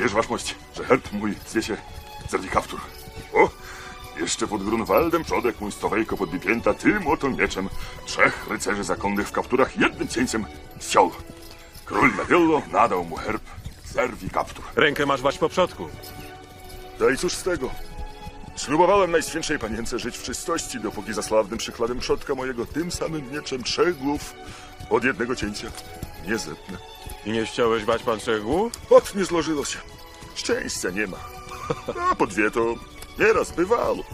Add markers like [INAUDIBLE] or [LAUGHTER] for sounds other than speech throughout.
Wiesz, waszmość, że herb mój zwie się Zerwikaptur. O, jeszcze pod Grunwaldem przodek mój stowejko podbipięta tym oto mieczem trzech rycerzy zakonnych w kapturach jednym cieńcem ściął. Król Mevillo nadał mu herb Zerwikaptur. Rękę masz wać po przodku. Daj cóż z tego? Ślubowałem Najświętszej Panience żyć w czystości, dopóki za sławnym przykładem przodka mojego tym samym mieczem trzech głów od jednego cięcia nie zetnę. I nie chciałeś bać pan trzech głów? Ot, nie złożyło się. Szczęścia nie ma. A po dwie to nieraz bywało.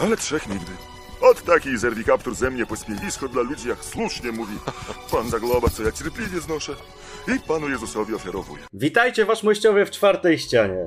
Ale trzech nigdy. Od taki zerwikaptur ze mnie pośmiewisko dla ludzi, jak słusznie mówi pan Zagloba, co ja cierpliwie znoszę i panu Jezusowi ofiarowuję. Witajcie waszmościowie w czwartej ścianie.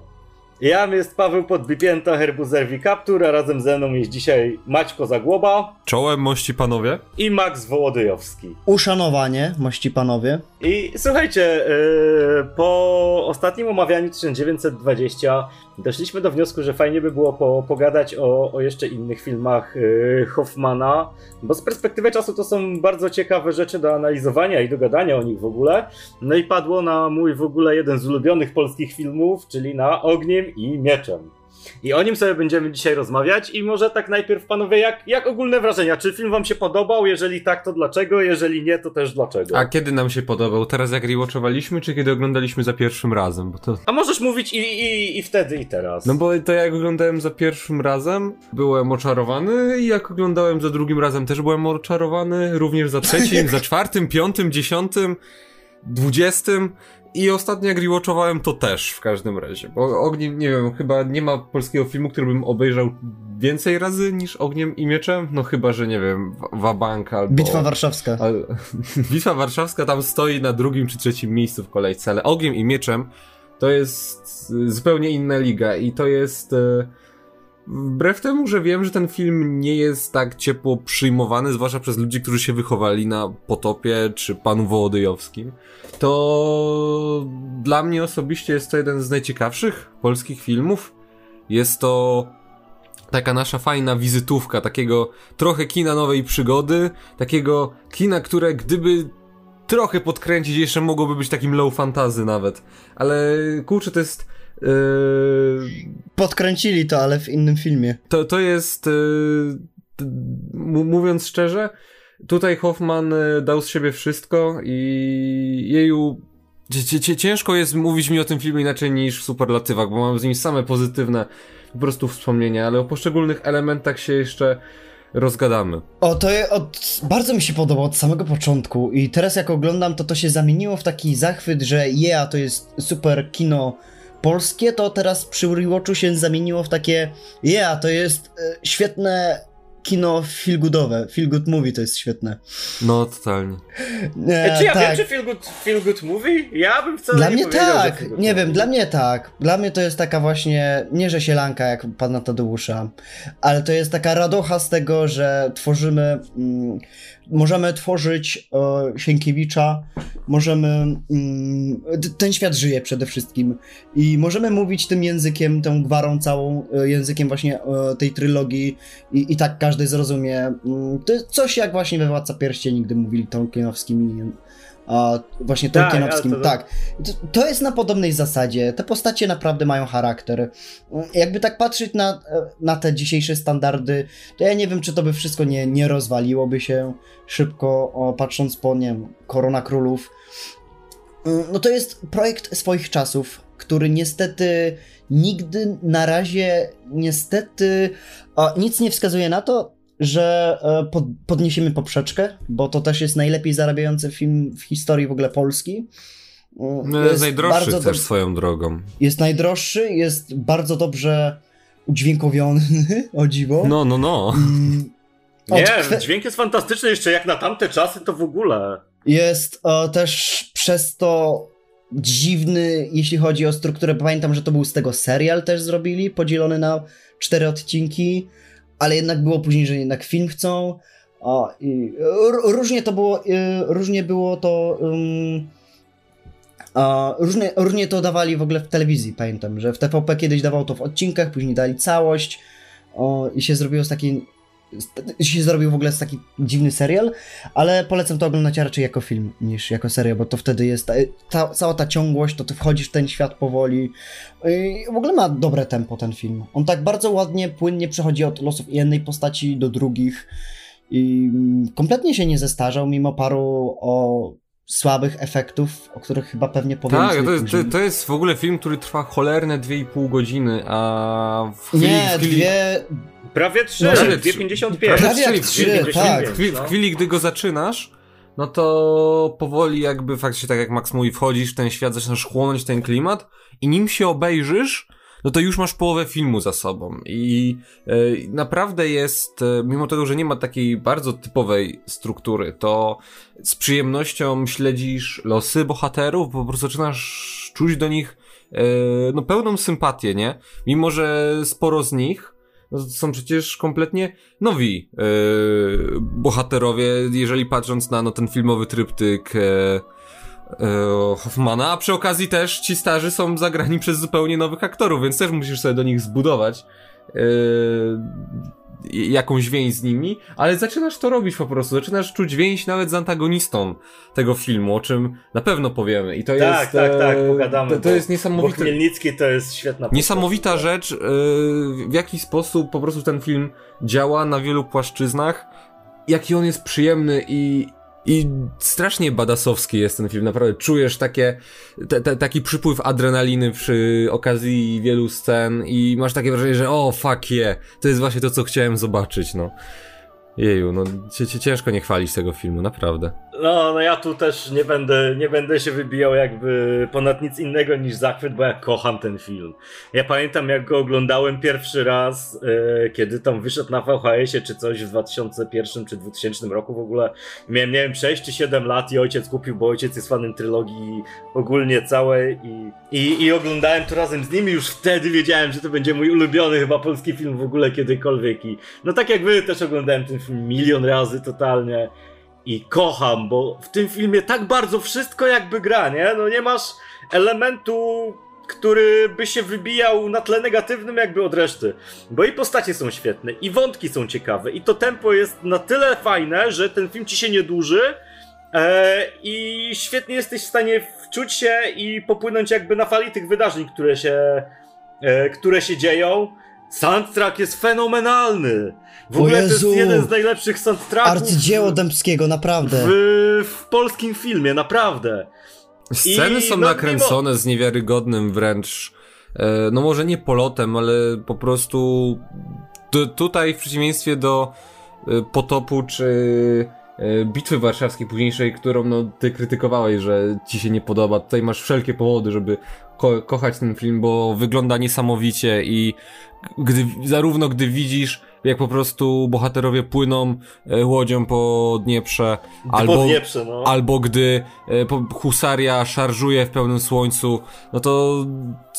Jam jest Paweł Podbipięta, herbu Zerwikaptur, a razem ze mną jest dzisiaj Maćko Zagłoba Czołem mości panowie. i Max Wołodyjowski. Uszanowanie, mości panowie. I słuchajcie, yy, po ostatnim omawianiu 1920 doszliśmy do wniosku, że fajnie by było po, pogadać o, o jeszcze innych filmach yy, Hoffmana, bo z perspektywy czasu to są bardzo ciekawe rzeczy do analizowania i do gadania o nich w ogóle. No i padło na mój w ogóle jeden z ulubionych polskich filmów, czyli na Ogniem i Mieczem. I o nim sobie będziemy dzisiaj rozmawiać i może tak najpierw panowie, jak, jak ogólne wrażenia? Czy film wam się podobał? Jeżeli tak, to dlaczego? Jeżeli nie, to też dlaczego? A kiedy nam się podobał? Teraz jak rewatchowaliśmy, czy kiedy oglądaliśmy za pierwszym razem? Bo to... A możesz mówić i, i, i wtedy, i teraz. No bo to jak oglądałem za pierwszym razem, byłem oczarowany i jak oglądałem za drugim razem też byłem oczarowany, również za trzecim, [LAUGHS] za czwartym, piątym, dziesiątym, dwudziestym i ostatnio jak rewatchowałem to też w każdym razie, bo Ogniem, nie wiem, chyba nie ma polskiego filmu, który bym obejrzał więcej razy niż Ogniem i Mieczem, no chyba, że nie wiem, Wabank albo... Bitwa Warszawska. Ale, [LAUGHS] Bitwa Warszawska tam stoi na drugim czy trzecim miejscu w kolejce, ale Ogniem i Mieczem to jest zupełnie inna liga i to jest... e, Wbrew temu, że wiem, że ten film nie jest tak ciepło przyjmowany, zwłaszcza przez ludzi, którzy się wychowali na Potopie czy Panu Wołodyjowskim, to dla mnie osobiście jest to jeden z najciekawszych polskich filmów. Jest to taka nasza fajna wizytówka, takiego trochę kina nowej przygody, takiego kina, które gdyby trochę podkręcić, jeszcze mogłoby być takim low fantazy nawet. Ale kurczę, to jest... Yy, Podkręcili to, ale w innym filmie. to, to jest, yy, mówiąc szczerze, tutaj Hoffman yy, dał z siebie wszystko i jeju, ciężko jest mówić mi o tym filmie inaczej niż w superlatywach, bo mam z nim same pozytywne po prostu wspomnienia, ale o poszczególnych elementach się jeszcze rozgadamy. O, to je, od, bardzo mi się podoba od samego początku i teraz jak oglądam, to to się zamieniło w taki zachwyt, że yeah, to jest super kino polskie, to teraz przy rewatchu się zamieniło w takie yeah, to jest e, świetne kino feelgoodowe, feel good movie to jest świetne. No, totalnie. E, E, czy ja tak. wiem, czy feel good, feel good movie? Ja bym wcale Dla nie mnie tak, nie movie. wiem, dla mnie tak. Dla mnie to jest taka właśnie, nie że sielanka jak pana Tadeusza, ale to jest taka radocha z tego, że tworzymy, mm, możemy tworzyć e, Sienkiewicza, możemy, mm, ten świat żyje przede wszystkim i możemy mówić tym językiem, tą gwarą całą, e, językiem właśnie e, tej trylogii i, i tak każdy zrozumie. Mm, to jest coś jak właśnie we Władca Pierścieni, gdy mówili Tolkienowskimi a właśnie Tak, Tolkienowskim, to- tak. To, to jest na podobnej zasadzie. Te postacie naprawdę mają charakter. Jakby tak patrzeć na, na te dzisiejsze standardy, to ja nie wiem, czy to by wszystko nie, nie rozwaliłoby się szybko, o, patrząc po, nie wiem, Korona Królów. No to jest projekt swoich czasów, który niestety nigdy na razie, niestety, a, nic nie wskazuje na to, że e, pod, podniesiemy poprzeczkę, bo to też jest najlepiej zarabiający film w historii w ogóle Polski. Mm, No, jest najdroższy też dob- swoją drogą. jest najdroższy, jest bardzo dobrze udźwiękowiony, [LAUGHS] o dziwo. No, no, no. Mm, Nie, dźwięk jest fantastyczny, jeszcze jak na tamte czasy to w ogóle. Jest e, też przez to dziwny, jeśli chodzi o strukturę. Pamiętam, że to był z tego serial też zrobili, podzielony na cztery odcinki, ale jednak było później, że jednak film chcą. O, i różnie to było, y, różnie było to. ym, a, różnie, różnie to dawali w ogóle w telewizji, pamiętam, że w TVP kiedyś dawał to w odcinkach, później dali całość o, i się zrobiło z takiej się zrobił w ogóle taki dziwny serial, ale polecam to oglądać raczej jako film niż jako serial, bo to wtedy jest ta, ta, cała ta ciągłość, to ty wchodzisz w ten świat powoli. I w ogóle ma dobre tempo ten film. On tak bardzo ładnie, płynnie przechodzi od losów jednej postaci do drugich i kompletnie się nie zestarzał, mimo paru o słabych efektów, o których chyba pewnie powiem Tak, to jest, to, to jest w ogóle film, który trwa cholerne 2,5 godziny, a w chwili... Nie, w chwili... dwie... Prawie 3, No, prawie 2,55. Prawie jak w trzy, chwili, tak. w, chwili, w no. chwili, gdy go zaczynasz, no to powoli jakby faktycznie tak jak Max mówi, wchodzisz w ten świat, zaczynasz chłonąć ten klimat i nim się obejrzysz, no to już masz połowę filmu za sobą i e, naprawdę jest, e, mimo tego, że nie ma takiej bardzo typowej struktury, to z przyjemnością śledzisz losy bohaterów, bo po prostu zaczynasz czuć do nich e, no pełną sympatię, nie? Mimo, że sporo z nich no, są przecież kompletnie nowi e, bohaterowie, jeżeli patrząc na no, ten filmowy tryptyk e, e, Hoffmana, a przy okazji też ci starzy są zagrani przez zupełnie nowych aktorów, więc też musisz sobie do nich zbudować. E, jakąś więź z nimi, ale zaczynasz to robić po prostu, zaczynasz czuć więź nawet z antagonistą tego filmu, o czym na pewno powiemy i to Tak, jest... tak, tak, e, pogadamy. To, to bo- jest Bo niesamowite. Chmielnicki to jest świetna postać. Niesamowita rzecz, yy, w jaki sposób po prostu ten film działa na wielu płaszczyznach, jaki on jest przyjemny i, i strasznie badasowski jest ten film, naprawdę czujesz takie, te, te, taki przypływ adrenaliny przy okazji wielu scen i masz takie wrażenie, że o fuck yeah, to jest właśnie to, co chciałem zobaczyć, no. Jeju, no ciężko nie chwalić tego filmu, naprawdę. No, no ja tu też nie będę, nie będę się wybijał jakby ponad nic innego niż zachwyt, bo ja kocham ten film. Ja pamiętam jak go oglądałem pierwszy raz, e, kiedy tam wyszedł na VHS-ie czy coś w 2001 czy 2000 roku w ogóle. Miałem, nie wiem, 6 czy 7 lat i ojciec kupił, bo ojciec jest fanem trylogii ogólnie całej i, i, i oglądałem to razem z nimi. Już wtedy wiedziałem, że to będzie mój ulubiony chyba polski film w ogóle kiedykolwiek. I no tak jak wy też oglądałem ten film milion razy totalnie i kocham, bo w tym filmie tak bardzo wszystko jakby gra, nie? No nie masz elementu, który by się wybijał na tle negatywnym jakby od reszty. Bo i postacie są świetne, i wątki są ciekawe, i to tempo jest na tyle fajne, że ten film ci się nie dłuży e, i świetnie jesteś w stanie wczuć się i popłynąć jakby na fali tych wydarzeń, które się, e, które się dzieją. Soundtrack jest fenomenalny. W O ogóle to Jezu! jest jeden z najlepszych soundtracków Arcydzieło Dębskiego, naprawdę. w, w polskim filmie, naprawdę. Sceny I, są no, nakręcone z niewiarygodnym wręcz, e, no może nie polotem, ale po prostu tu- tutaj w przeciwieństwie do e, Potopu czy Bitwy Warszawskiej późniejszej, którą no ty krytykowałeś, że ci się nie podoba, tutaj masz wszelkie powody, żeby ko- kochać ten film, bo wygląda niesamowicie i gdy, zarówno gdy widzisz, jak po prostu bohaterowie płyną e, łodzią po Dnieprze, albo... Albo, Dnieprze, no. Albo gdy e, po- husaria szarżuje w pełnym słońcu, no to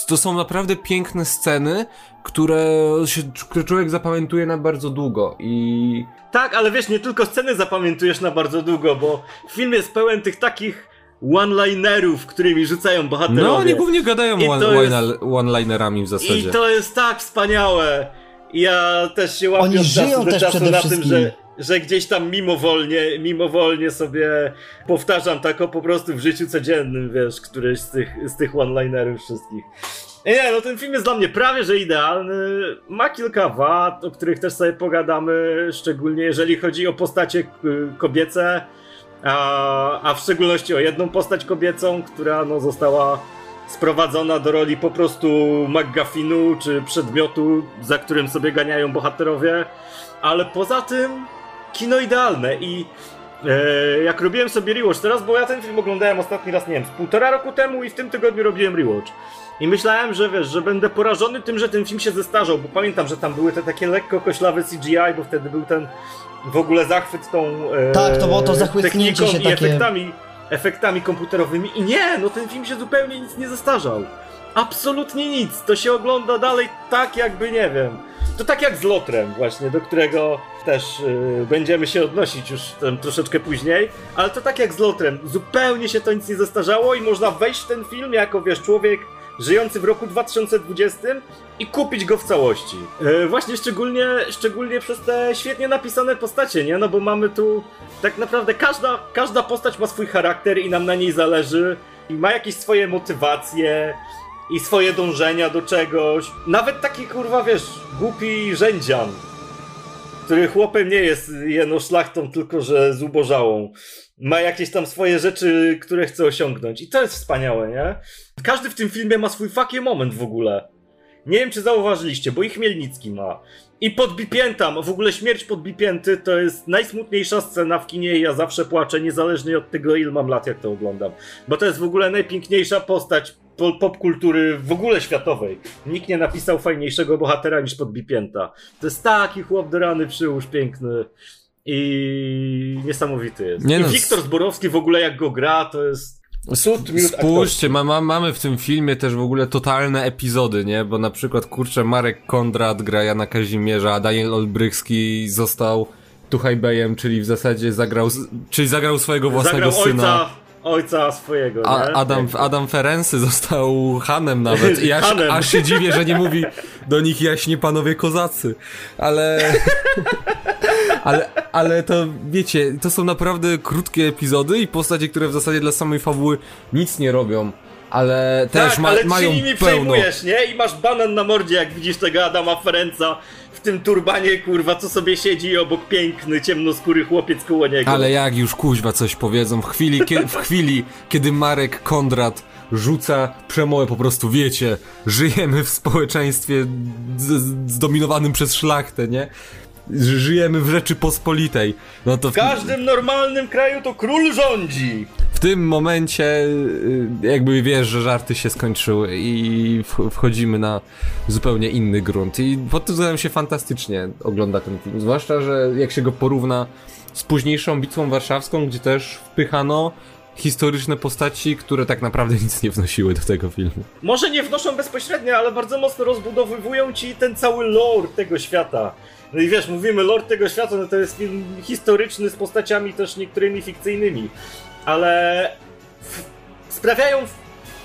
to są naprawdę piękne sceny, które, się, które człowiek zapamiętuje na bardzo długo i Tak, ale wiesz, nie tylko sceny zapamiętujesz na bardzo długo, bo film jest pełen tych takich one-linerów, którymi rzucają bohaterowie. no oni głównie gadają I one, one-linerami w I zasadzie. to jest tak wspaniałe. Ja też się łapię Oni od czasu do czasu przede na tym, wszystkim. że, że gdzieś tam mimowolnie, mimowolnie sobie powtarzam tak o po prostu w życiu codziennym, wiesz, któreś z tych, z tych one-linerów wszystkich. Nie, no ten film jest dla mnie prawie że idealny. Ma kilka wad, o których też sobie pogadamy, szczególnie jeżeli chodzi o postacie y, kobiece, a, a w szczególności o jedną postać kobiecą, która no, została sprowadzona do roli po prostu McGuffinu czy przedmiotu, za którym sobie ganiają bohaterowie. Ale poza tym, kino idealne i e, jak robiłem sobie rewatch teraz, bo ja ten film oglądałem ostatni raz, nie wiem, z półtora roku temu i w tym tygodniu robiłem rewatch. I myślałem, że wiesz, że będę porażony tym, że ten film się zestarzał, bo pamiętam, że tam były te takie lekko koślawe CGI, bo wtedy był ten w ogóle zachwyt tą e, Tak, to było to zachwytnięcie techniką się i takie- efektami, efektami komputerowymi. I nie, no ten film się zupełnie nic nie zestarzał. Absolutnie nic. To się ogląda dalej tak, jakby nie wiem. To tak jak z Lotrem, właśnie, do którego też y, będziemy się odnosić już tam troszeczkę później, ale to tak jak z Lotrem. Zupełnie się to nic nie zestarzało i można wejść w ten film jako, wiesz, człowiek żyjący w roku 2020 i kupić go w całości. E, właśnie szczególnie, szczególnie przez te świetnie napisane postacie, nie? No bo mamy tu tak naprawdę każda, każda postać ma swój charakter i nam na niej zależy i ma jakieś swoje motywacje i swoje dążenia do czegoś. Nawet taki kurwa, wiesz, głupi rzędzian, który chłopem nie jest jeno szlachtą, tylko że zubożałą. Ma jakieś tam swoje rzeczy, które chce osiągnąć. I to jest wspaniałe, nie? Każdy w tym filmie ma swój fucking moment w ogóle. Nie wiem, czy zauważyliście, bo i Chmielnicki ma. I podbipięta, w ogóle śmierć podbipięty to jest najsmutniejsza scena w kinie i ja zawsze płaczę, niezależnie od tego, ile mam lat, jak to oglądam. Bo to jest w ogóle najpiękniejsza postać po- popkultury w ogóle światowej. Nikt nie napisał fajniejszego bohatera niż podbipięta. To jest taki chłop do rany przyłóż piękny. I niesamowity jest. Nie I no, Wiktor Zborowski w ogóle jak go gra, to jest cud Spójrzcie, ma, ma, mamy w tym filmie też w ogóle totalne epizody, nie? Bo na przykład, kurczę, Marek Kondrat gra Jana Kazimierza, a Daniel Olbrychski został Tuchajbejem, czyli w zasadzie zagrał, czyli zagrał swojego własnego Zagrał syna. ojca, ojca swojego, A? Adam. Adam Ferency został Hanem nawet [LAUGHS] i aż, Hanem. aż się dziwię, że nie mówi do nich jaśnie panowie kozacy, ale... [LAUGHS] Ale, ale to wiecie, to są naprawdę krótkie epizody i postacie, które w zasadzie dla samej fabuły nic nie robią, ale też tak, ma, ale mają ty nimi pełno. przejmujesz, nie? I masz banan na mordzie, jak widzisz tego Adama Ferenca w tym turbanie, kurwa, co sobie siedzi obok piękny, ciemnoskóry chłopiec koło niego. Ale jak już kuźwa coś powiedzą, w chwili, kie, w chwili kiedy Marek Kondrat rzuca przemowę, po prostu wiecie, żyjemy w społeczeństwie z- zdominowanym przez szlachtę, nie? Ży- Żyjemy w Rzeczypospolitej. No to W każdym normalnym kraju to król rządzi. W tym momencie y, jakby wiesz, że żarty się skończyły i wch- wchodzimy na zupełnie inny grunt. I pod tym względem się fantastycznie ogląda ten film. Zwłaszcza, że jak się go porówna z późniejszą bitwą warszawską, gdzie też wpychano historyczne postaci, które tak naprawdę nic nie wnosiły do tego filmu. Może nie wnoszą bezpośrednio, ale bardzo mocno rozbudowywują ci ten cały lore tego świata. No i wiesz, mówimy lore tego świata, no to jest film historyczny z postaciami też niektórymi fikcyjnymi, ale sprawiają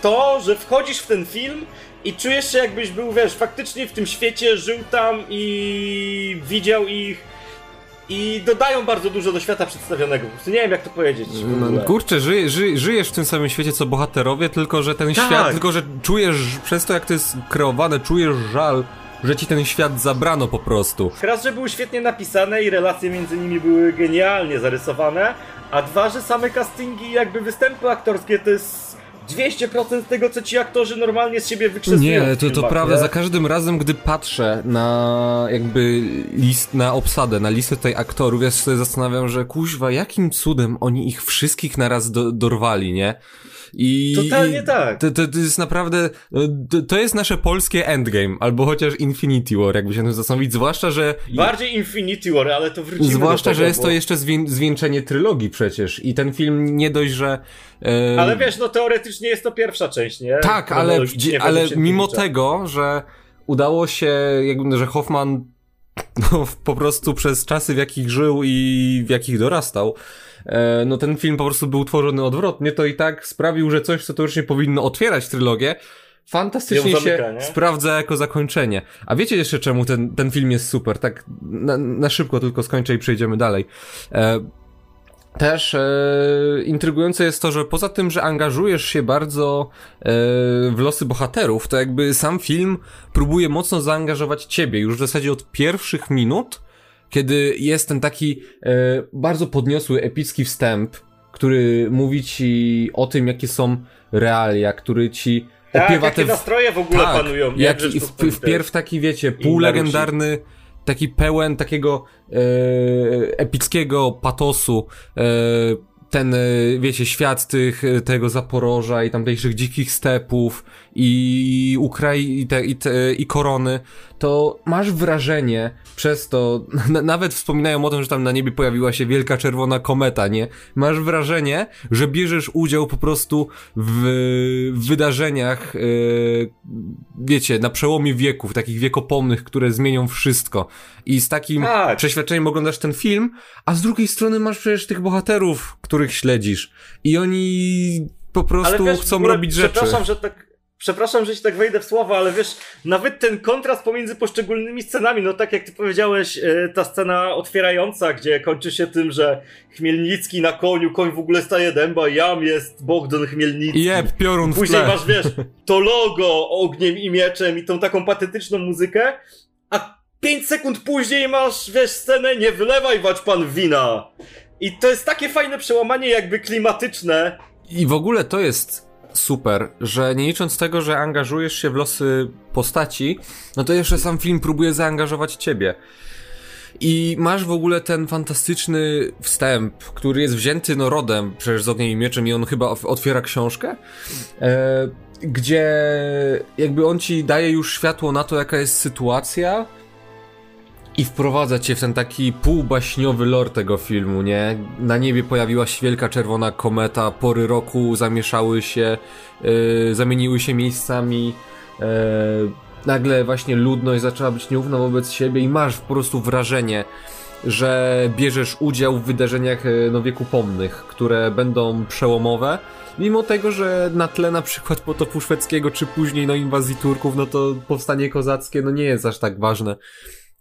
to, że wchodzisz w ten film i czujesz się jakbyś był, wiesz, faktycznie w tym świecie, żył tam i widział ich i dodają bardzo dużo do świata przedstawionego. Po prostu nie wiem jak to powiedzieć. No, kurczę, ży, ży, żyjesz w tym samym świecie co bohaterowie, tylko że ten Tak. świat, tylko że czujesz, przez to jak to jest kreowane, czujesz żal, że ci ten świat zabrano po prostu. Raz, że były świetnie napisane i relacje między nimi były genialnie zarysowane, a dwa, że same castingi i jakby występy aktorskie to jest 200% tego, co ci aktorzy normalnie z siebie wykrzesują. Nie, to, to prawda, nie? za każdym razem, gdy patrzę na jakby list, na obsadę, na listę tutaj aktorów, ja się sobie zastanawiam, że kuźwa, jakim cudem oni ich wszystkich naraz do, dorwali, nie? I, Totalnie tak. To, to, to jest naprawdę, to, to jest nasze polskie endgame, albo chociaż Infinity War, jakby się tym zastanowić, zwłaszcza, że... Bardziej Infinity War, ale to wrócimy Zwłaszcza, do tego, że jest bo... to jeszcze zwię- zwieńczenie trylogii przecież i ten film nie dość, że... e, Ale wiesz, no teoretycznie jest to pierwsza część, nie? Tak, ale, Chronologicznie ale mimo tego, że udało się, jakby, że Hoffman [LAUGHS] no, po prostu przez czasy, w jakich żył i w jakich dorastał, e, no ten film po prostu był tworzony odwrotnie, to i tak sprawił, że coś, co teoretycznie powinno otwierać trylogię, fantastycznie zamyka, się nie? sprawdza jako zakończenie. A wiecie jeszcze czemu ten, ten film jest super? Tak na, na szybko tylko skończę i przejdziemy dalej. E, też e, intrygujące jest to, że poza tym, że angażujesz się bardzo e, w losy bohaterów, to jakby sam film próbuje mocno zaangażować ciebie już w zasadzie od pierwszych minut, kiedy jest ten taki e, bardzo podniosły, epicki wstęp, który mówi ci o tym, jakie są realia, który ci Tak, opiewa jakie te... nastroje w ogóle tak, panują, nie? jak W wpierw taki, wiecie, półlegendarny, taki pełen takiego e, epickiego patosu, e, ten, e, wiecie, świat tych, e, tego Zaporoża i tamtejszych dzikich stepów i Ukrai i, te, i, te, i korony, to masz wrażenie przez to, [LAUGHS] na, nawet wspominają o tym, że tam na niebie pojawiła się wielka czerwona kometa, nie? Masz wrażenie, że bierzesz udział po prostu w, w wydarzeniach, e, wiecie, na przełomie wieków, takich wiekopomnych, które zmienią wszystko. I z takim Tak. przeświadczeniem oglądasz ten film, a z drugiej strony masz przecież tych bohaterów, których śledzisz. I oni po prostu wiesz, chcą ogóle, robić rzeczy. Przepraszam, że tak, przepraszam, że ci tak wejdę w słowa, ale wiesz, nawet ten kontrast pomiędzy poszczególnymi scenami, no tak jak ty powiedziałeś, e, ta scena otwierająca, gdzie kończy się tym, że Chmielnicki na koniu, koń w ogóle staje dęba, jam jest Bogdan Chmielnicki. Jeb, piorun w Później tle. masz, wiesz, to logo ogniem i mieczem i tą taką patetyczną muzykę, a 5 sekund później masz, wiesz, scenę nie wylewaj wać pan wina. I to jest takie fajne przełamanie jakby klimatyczne. I w ogóle to jest super, że nie licząc tego, że angażujesz się w losy postaci, no to jeszcze sam film próbuje zaangażować ciebie. I masz w ogóle ten fantastyczny wstęp, który jest wzięty no rodem przecież z Ogniem i Mieczem i on chyba otwiera książkę, e, gdzie jakby on ci daje już światło na to, jaka jest sytuacja i wprowadza cię w ten taki półbaśniowy lore tego filmu, nie? Na niebie pojawiła się wielka czerwona kometa, pory roku zamieszały się, yy, zamieniły się miejscami, yy, nagle właśnie ludność zaczęła być nieufna wobec siebie i masz po prostu wrażenie, że bierzesz udział w wydarzeniach yy, no, wieku pomnych, które będą przełomowe. Mimo tego, że na tle na przykład potopu szwedzkiego, czy później no inwazji Turków, no to powstanie kozackie no nie jest aż tak ważne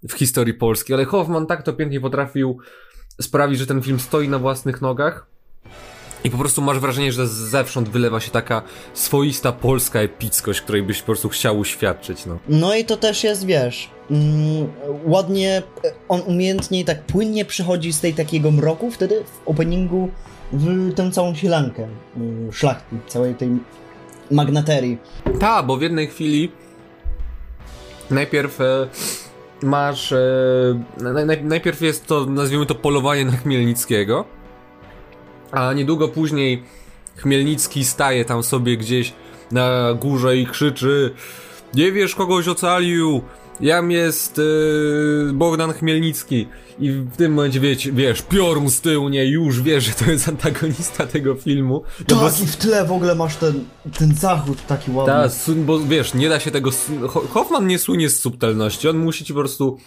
w historii Polski, ale Hoffman tak to pięknie potrafił sprawić, że ten film stoi na własnych nogach i po prostu masz wrażenie, że zewsząd wylewa się taka swoista polska epickość, której byś po prostu chciał uświadczyć, no. No i to też jest, wiesz, mm, ładnie, e, on umiejętnie i tak płynnie przychodzi z tej takiego mroku wtedy w openingu w tę całą sielankę mm, szlachty, całej tej magnaterii. Ta, bo w jednej chwili najpierw e, masz. E, naj, naj, najpierw jest to, nazwijmy to, polowanie na Chmielnickiego, a niedługo później Chmielnicki staje tam sobie gdzieś na górze i krzyczy: Nie wiesz, kogoś ocalił! Jam jest e, Bogdan Chmielnicki. I w tym momencie wiecie, wiesz, piorun z tyłu, nie, już wiesz, że to jest antagonista tego filmu. No bo Tak, i w tle w ogóle masz ten, ten zachód taki ładny. tak, bo wiesz, nie da się tego. Hoffman nie słynie z subtelności, on musi ci po prostu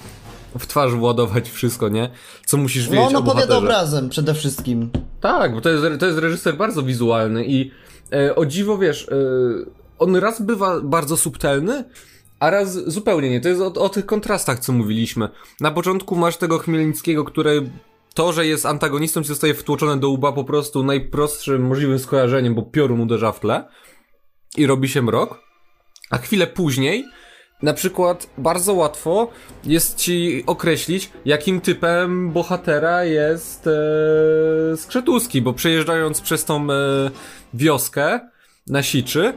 w twarz władować wszystko, nie? Co musisz wiedzieć no on opowiada obrazem przede wszystkim. Tak, bo to jest, to jest reżyser bardzo wizualny i e, o dziwo wiesz, e, on raz bywa bardzo subtelny, a raz zupełnie nie. To jest o, o tych kontrastach, co mówiliśmy. Na początku masz tego Chmielnickiego, który to, że jest antagonistą, zostaje wtłoczone do łba po prostu najprostszym możliwym skojarzeniem, bo piorun uderza w tle i robi się mrok. A chwilę później, na przykład, bardzo łatwo jest ci określić, jakim typem bohatera jest e, Skrzetuski, bo przejeżdżając przez tą e, wioskę na Siczy,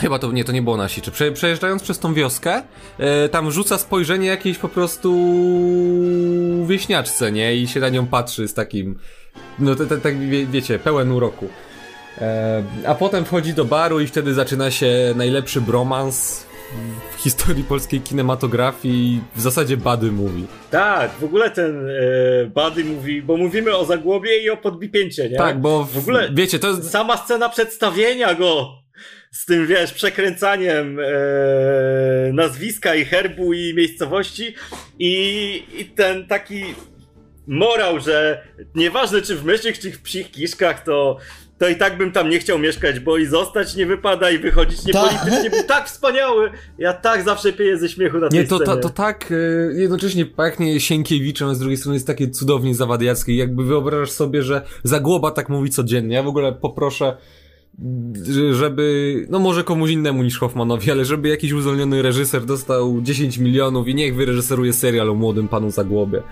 Chyba to nie, to nie było na Siczy. Prze, przejeżdżając przez tą wioskę, e, tam rzuca spojrzenie jakiejś po prostu wieśniaczce, nie? I się na nią patrzy z takim, no tak wie, wiecie, pełen uroku. E, a potem wchodzi do baru i wtedy zaczyna się najlepszy bromans w historii polskiej kinematografii. W zasadzie Bady mówi. Tak, w ogóle ten e, Buddy mówi, bo mówimy o Zagłobie i o Podbipięcie, nie? Tak, bo w, w ogóle wiecie, to jest... sama scena przedstawienia go z tym, wiesz, przekręcaniem e, nazwiska i herbu i miejscowości i, i ten taki morał, że nieważne czy w myszych, czy w psich kiszkach, to to i tak bym tam nie chciał mieszkać, bo i zostać nie wypada i wychodzić niepolitycznie był tak wspaniały. Ja tak zawsze pieję ze śmiechu na tej Nie, to, to, scenie. to tak y, jednocześnie pachnie Sienkiewiczem, a z drugiej strony jest takie cudownie zawadiackie. Jakby wyobrażasz sobie, że Zagłoba tak mówi codziennie. Ja w ogóle poproszę, żeby, no może komuś innemu niż Hoffmanowi, ale żeby jakiś uzdolniony reżyser dostał 10 milionów i niech wyreżyseruje serial o młodym panu Zagłobie,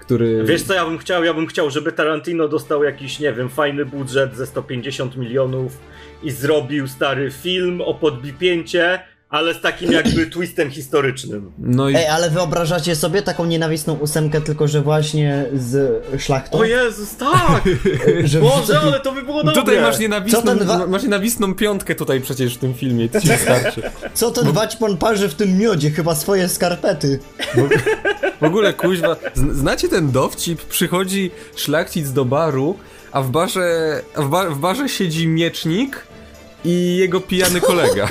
który... Wiesz co ja bym chciał? Ja bym chciał, żeby Tarantino dostał jakiś, nie wiem, fajny budżet ze 150 milionów i zrobił stary film o podbipięcie, ale z takim jakby [CLEARS THROAT] twistem historycznym. No i... Ej, ale wyobrażacie sobie taką nienawistną ósemkę, tylko że właśnie z szlachtą? O Jezus, tak! [LAUGHS] Że Boże, ale to by było dobre! Tutaj masz nienawistną, wa- masz nienawistną piątkę tutaj przecież w tym filmie, to ci wystarczy. Co ten waćpan parzy w tym miodzie? Chyba swoje skarpety. W ogóle kuźwa, zn- znacie ten dowcip? Przychodzi szlachcic do baru, a w barze, a w, ba, w barze siedzi miecznik i jego pijany [LAUGHS] kolega.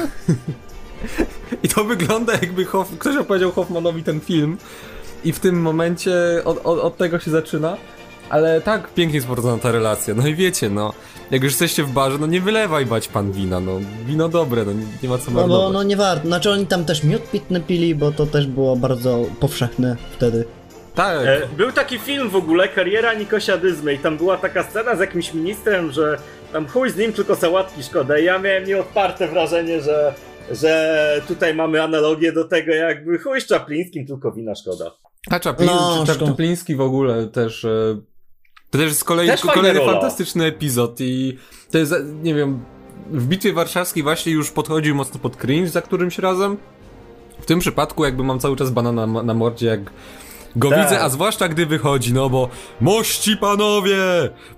[LAUGHS] I to wygląda jakby Hoff, ktoś opowiedział Hoffmanowi ten film i w tym momencie od, od, od tego się zaczyna. Ale tak pięknie sportowana ta relacja. No i wiecie, no, jak już jesteście w barze, no nie wylewaj bać pan wina, no. Wino dobre, no nie, nie ma co No marnować. bo no nie warto. Znaczy oni tam też miód pitny pili, bo to też było bardzo powszechne wtedy. Tak. E, Był taki film w ogóle, Kariera Nikosia Dyzmy i tam była taka scena z jakimś ministrem, że tam chuj z nim, tylko sałatki szkoda i ja miałem nieodparte wrażenie, że, że tutaj mamy analogię do tego jakby chuj z Czaplińskim, tylko wina szkoda. A Chaplin, No. Chapliński w ogóle też. e, To też z kolei Też kolejny rola. fantastyczny epizod i to jest, nie wiem, w Bitwie Warszawskiej właśnie już podchodził mocno pod cringe za którymś razem. W tym przypadku jakby mam cały czas banana na, na mordzie, jak go Tak. widzę, a zwłaszcza gdy wychodzi, no bo mości panowie,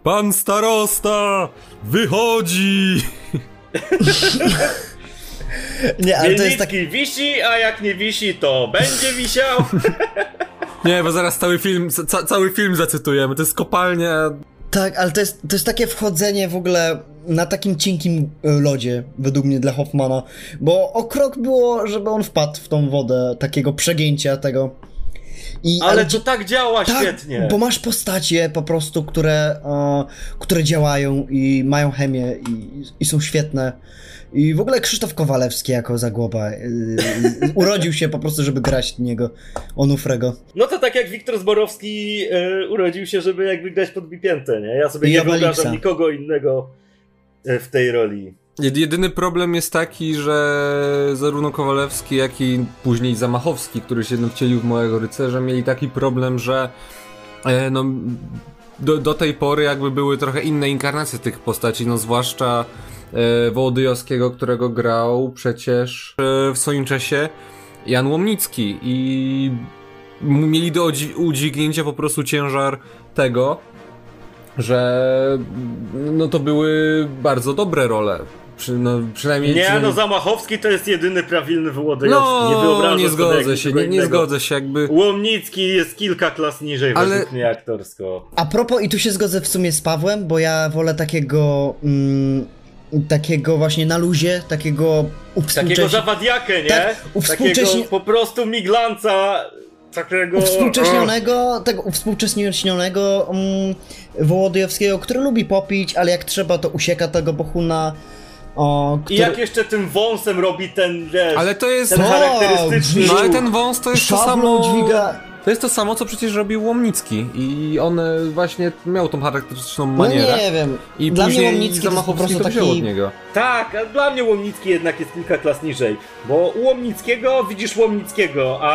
pan starosta wychodzi. [LAUGHS] [LAUGHS] [LAUGHS] Nie, ale to jest tak. Mielnicki wisi, a jak nie wisi, to będzie wisiał. [LAUGHS] Nie, bo zaraz cały film, ca, cały film zacytujemy, to jest kopalnia Tak, ale to jest, to jest takie wchodzenie w ogóle na takim cienkim e, lodzie, według mnie, dla Hoffmana. Bo o krok było, żeby on wpadł w tą wodę, takiego przegięcia tego. I, Ale ci- to tak działa tak, świetnie. Bo masz postacie po prostu, które, e, które działają i mają chemię i, i są świetne. I w ogóle Krzysztof Kowalewski jako Zagłoba e, urodził się po prostu, żeby grać niego, Onufrego. No to tak jak Wiktor Zborowski e, urodził się, żeby jakby grać pod bipiętę, nie? Ja sobie I nie Obelixa. wyobrażam nikogo innego e, w tej roli. Jed- Jedyny problem jest taki, że zarówno Kowalewski, jak i później Zamachowski, który się wcielił w Małego Rycerza, mieli taki problem, że e, no, do, do tej pory jakby były trochę inne inkarnacje tych postaci, no zwłaszcza e, Wołodyjowskiego, którego grał przecież e, w swoim czasie Jan Łomnicki i mieli do udźwignięcia po prostu ciężar tego, że no to były bardzo dobre role. Przy, no, przynajmniej. Nie, no Zamachowski to jest jedyny prawilny Wołodyjowski. no, nie wyobrażam nie zgodzę się, nie, nie zgodzę się, jakby. Łomnicki jest kilka klas niżej Ale- według mnie aktorsko. A propos, i tu się zgodzę w sumie z Pawłem, bo ja wolę takiego. Mm, takiego właśnie na luzie, takiego Takiego uwspółcześni- zawadiakę, nie? Tak, uwspółcześnie- Takiego po prostu miglanca, takiego... uwspółcześnionego, tego uwspółcześnionego mm, Wołodyjowskiego, który lubi popić, ale jak trzeba, to usieka tego bohuna. O, I który... jak jeszcze tym wąsem robi ten, wiesz, Ale to jest. ten charakterystyczny... No ale ten wąs to jest to samo. dźwiga. To jest to samo, co przecież robił Łomnicki. I on e, właśnie miał tą charakterystyczną No manierę. nie wiem. I Dla mnie później Łomnicki to po Zamachowski prostu to wziął od taki... niego. Tak, a dla mnie Łomnicki jednak jest kilka klas niżej. Bo u Łomnickiego widzisz Łomnickiego, a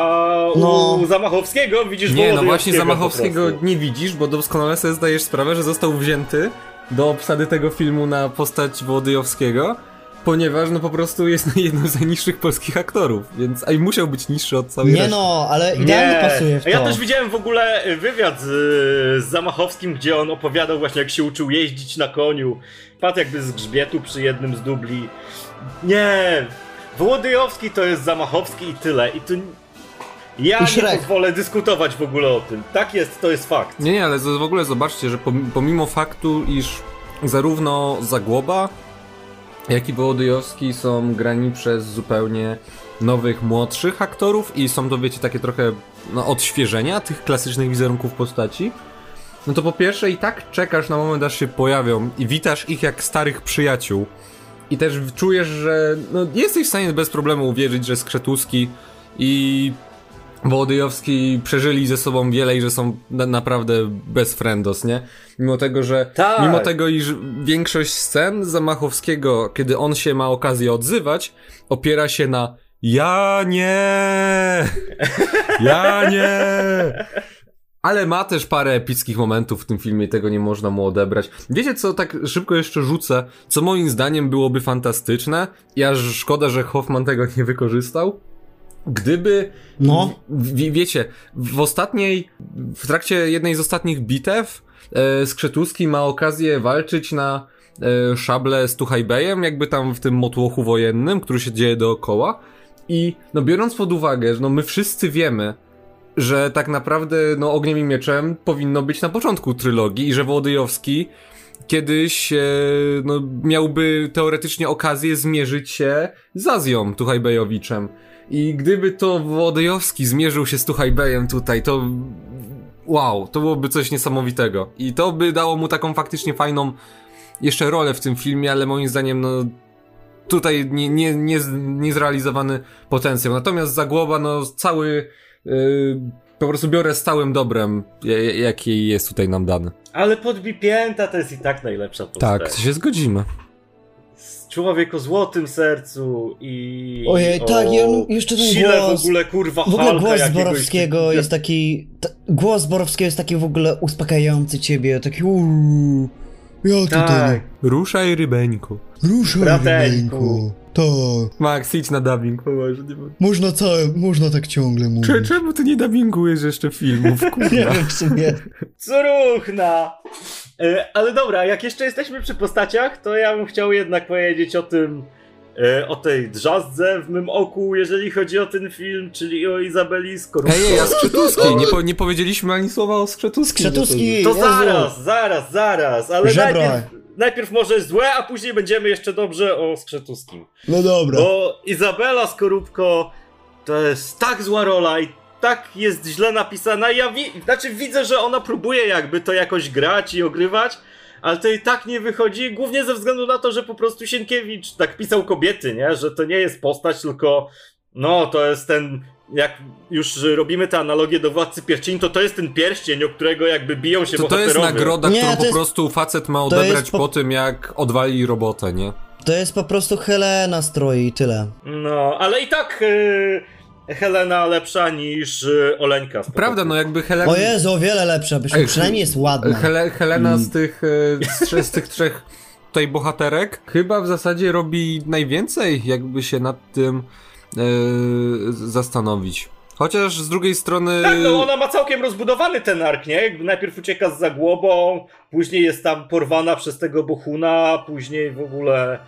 No. u Zamachowskiego widzisz Nie, no właśnie Zamachowskiego nie widzisz, bo doskonale sobie zdajesz sprawę, że został wzięty do obsady tego filmu na postać Wołodyjowskiego, ponieważ no po prostu jest [LAUGHS] jednym z najniższych polskich aktorów, więc a i musiał być niższy od całej Nie reszty. no, ale idealnie Nie. pasuje w to. Ja też widziałem w ogóle wywiad z, z Zamachowskim, gdzie on opowiadał właśnie jak się uczył jeździć na koniu. Padł jakby z grzbietu przy jednym z dubli. Nie! Wołodyjowski to jest Zamachowski i tyle. I tu... Ja I nie Shrek. pozwolę dyskutować w ogóle o tym. Tak jest, to jest fakt. Nie, nie, ale w ogóle zobaczcie, że pom- pomimo faktu, iż zarówno Zagłoba, jak i Wołodyjowski są grani przez zupełnie nowych, młodszych aktorów i są to, wiecie, takie trochę no, odświeżenia tych klasycznych wizerunków postaci, no to po pierwsze i tak czekasz na moment, aż się pojawią i witasz ich jak starych przyjaciół. I też czujesz, że no, jesteś w stanie bez problemu uwierzyć, że Skrzetuski i Wołodyjowski przeżyli ze sobą wiele i że są na, naprawdę bez friendos, nie? Mimo tego, że Tak. mimo tego, iż większość scen Zamachowskiego, kiedy on się ma okazję odzywać, opiera się na ja nie, ja nie. Ale ma też parę epickich momentów w tym filmie, tego nie można mu odebrać. Wiecie co, tak szybko jeszcze rzucę, co moim zdaniem byłoby fantastyczne i aż szkoda, że Hoffman tego nie wykorzystał? Gdyby No. w, wiecie, w ostatniej, w trakcie jednej z ostatnich bitew e, Skrzetuski ma okazję walczyć na e, szable z Tuchajbejem, jakby tam w tym motłochu wojennym, który się dzieje dookoła. I no biorąc pod uwagę, że no my wszyscy wiemy, że tak naprawdę no ogniem i mieczem powinno być na początku trylogii i że Wołodyjowski kiedyś e, no, miałby teoretycznie okazję zmierzyć się z Azją Tuchajbejowiczem. I gdyby to Wołodyjowski zmierzył się z Tuchajbejem tutaj, to wow, to byłoby coś niesamowitego. I to by dało mu taką faktycznie fajną jeszcze rolę w tym filmie, ale moim zdaniem, no tutaj nie, nie, nie, niezrealizowany potencjał. Natomiast Zagłoba, no cały yy, po prostu biorę stałym dobrem, j- jaki jest tutaj nam dany. Ale podbipięta to jest i tak najlepsza postać. Tak, się zgodzimy. Człowiek o złotym sercu i. Ojej, o tak, i on jeszcze ten sile głos- w ogóle kurwa W ogóle głos jakiegoś- Borowskiego jest taki. T- głos Borowskiego jest taki w ogóle uspokajający ciebie, taki uuu. Ja tutaj. Tak. Ruszaj rybeńku. Ruszaj, Brateńku. rybeńku. Tak. Max, idź na dubbing, poważnie. Można całe, można tak ciągle mówić. Cze- Czemu ty nie dubbingujesz jeszcze filmów, [LAUGHS] Nie kurwa? wiem w sumie. Curuchna! E, ale dobra, jak jeszcze jesteśmy przy postaciach, to ja bym chciał jednak powiedzieć o tym, e, o tej drzazdze w mym oku, jeżeli chodzi o ten film, czyli o Izabeli Skorupko. Ej, ej, a Skrzetuski, nie, po, nie powiedzieliśmy ani słowa o Skrzetuskim. Skrzetuski! To Jezu. zaraz, zaraz, zaraz, ale najpierw, najpierw może złe, a później będziemy jeszcze dobrze o Skrzetuskim. No dobra. Bo Izabela Skorupko to jest tak zła rola i tak jest źle napisana. Ja wi- znaczy widzę, że ona próbuje jakby to jakoś grać i ogrywać, ale to i tak nie wychodzi, głównie ze względu na to, że po prostu Sienkiewicz tak pisał kobiety, nie? Że to nie jest postać, tylko no to jest ten jak już robimy tę analogię do Władcy Pierścieni, to to jest ten pierścień, o którego jakby biją się To, to jest bohaterowie. nagroda, Nie, którą to po jest- prostu facet ma odebrać jest po- po... tym, jak odwali robotę, nie? To jest po prostu Helena stroi i tyle. No, ale i tak yy, Helena lepsza niż yy, Oleńka. Prawda, no jakby Helena... O Jezu, o wiele Ej, przynajmniej jest ładna. Hele, Helena Mm. z tych, e, z, z tych trzech tutaj bohaterek chyba w zasadzie robi najwięcej, jakby się nad tym e, zastanowić. Chociaż z drugiej strony... Tak, no ona ma całkiem rozbudowany ten ark, nie? Jakby najpierw ucieka z zagłobą, później jest tam porwana przez tego Bohuna, później w ogóle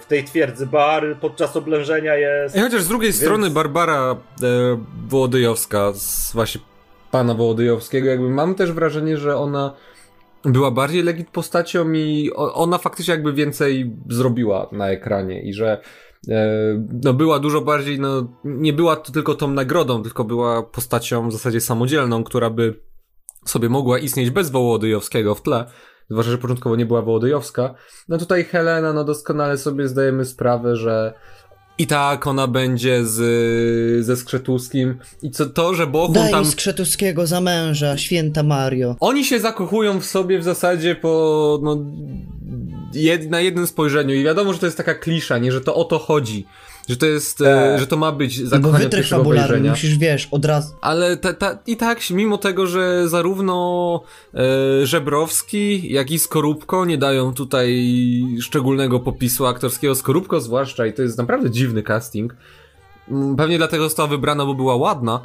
w tej twierdzy bar podczas oblężenia jest. I chociaż z drugiej Więc- strony Barbara e, Wołodyjowska, z właśnie pana Wołodyjowskiego, jakby mam też wrażenie, że ona była bardziej legit postacią i ona faktycznie jakby więcej zrobiła na ekranie i że e, no była dużo bardziej, no nie była to tylko tą nagrodą, tylko była postacią w zasadzie samodzielną, która by sobie mogła istnieć bez Wołodyjowskiego w tle, zwłaszcza, że początkowo nie była Wołodyjowska. No tutaj Helena, no doskonale sobie zdajemy sprawę, że i tak ona będzie z, ze Skrzetuskim i co to, że Bohun Daj tam... Skrzetuskiego za męża, święta Mario. Oni się zakochują w sobie w zasadzie po, no, jed, na jednym spojrzeniu i wiadomo, że to jest taka klisza, nie, że to o to chodzi, że to jest, e, Tak. że to ma być No bo zakochanie od wytrych fabularny, musisz, wiesz, od razu... Ale ta, ta, i tak, mimo tego, że zarówno e, Żebrowski, jak i Skorupko nie dają tutaj szczególnego popisu aktorskiego, Skorupko zwłaszcza, i to jest naprawdę dziwny casting. Mm, Pewnie dlatego została wybrana, bo była ładna.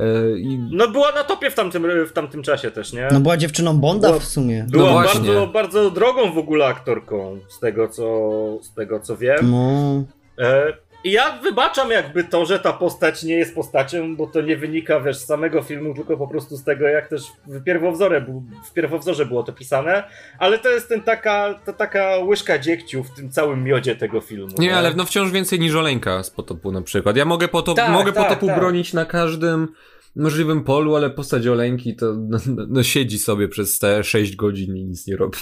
E, i No była na topie w tamtym, w tamtym czasie też, nie? No była dziewczyną Bonda Była- w sumie. Była No właśnie. bardzo, bardzo drogą w ogóle aktorką, z tego co, z tego co wiem. No... E, I ja wybaczam jakby to, że ta postać nie jest postacią, bo to nie wynika wiesz, z samego filmu, tylko po prostu z tego, jak też w pierwowzorze, bu- w pierwowzorze było to pisane, ale to jest ten taka, ta taka łyżka dziegciu w tym całym miodzie tego filmu. Nie, ale no wciąż więcej niż Oleńka z potopu na przykład. Ja mogę, potop, Tak, mogę tak, potopu tak. bronić na każdym możliwym polu, ale postać Oleńki to no, no, no siedzi sobie przez te 6 godzin i nic nie robi.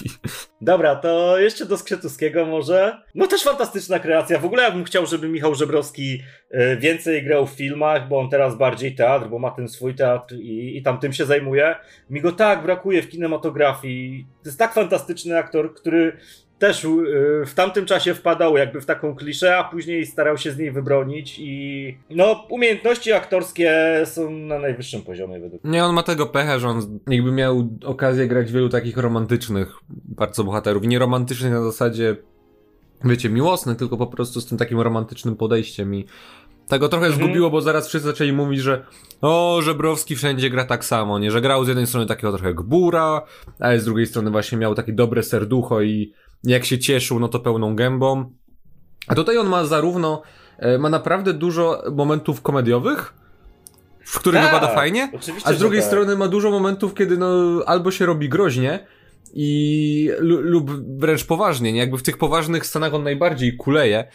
Dobra, to jeszcze do Skrzetuskiego może. No też fantastyczna kreacja. W ogóle ja bym chciał, żeby Michał Żebrowski e, więcej grał w filmach, bo on teraz bardziej teatr, bo ma ten swój teatr i, i tam tym się zajmuje. Mi go tak brakuje w kinematografii. To jest tak fantastyczny aktor, który też e, w tamtym czasie wpadał jakby w taką kliszę, a później starał się z niej wybronić i no umiejętności aktorskie są na najwyższym poziomie według mnie. Nie, on ma tego pecha, że on jakby miał okazję grać wielu takich romantycznych bardzo bohaterów. Nie romantycznych na zasadzie, wiecie, miłosnych, tylko po prostu z tym takim romantycznym podejściem i tego trochę Mhm. zgubiło, bo zaraz wszyscy zaczęli mówić, że o, Żebrowski wszędzie gra tak samo, nie? Że grał z jednej strony takiego trochę gbura, ale z drugiej strony właśnie miał takie dobre serducho i jak się cieszył, no to pełną gębą. A tutaj on ma zarówno, e, ma naprawdę dużo momentów komediowych, w których Tak, wypada fajnie, a z drugiej tak. strony ma dużo momentów, kiedy no albo się robi groźnie i lu- lub wręcz poważnie, nie? Jakby w tych poważnych scenach on najbardziej kuleje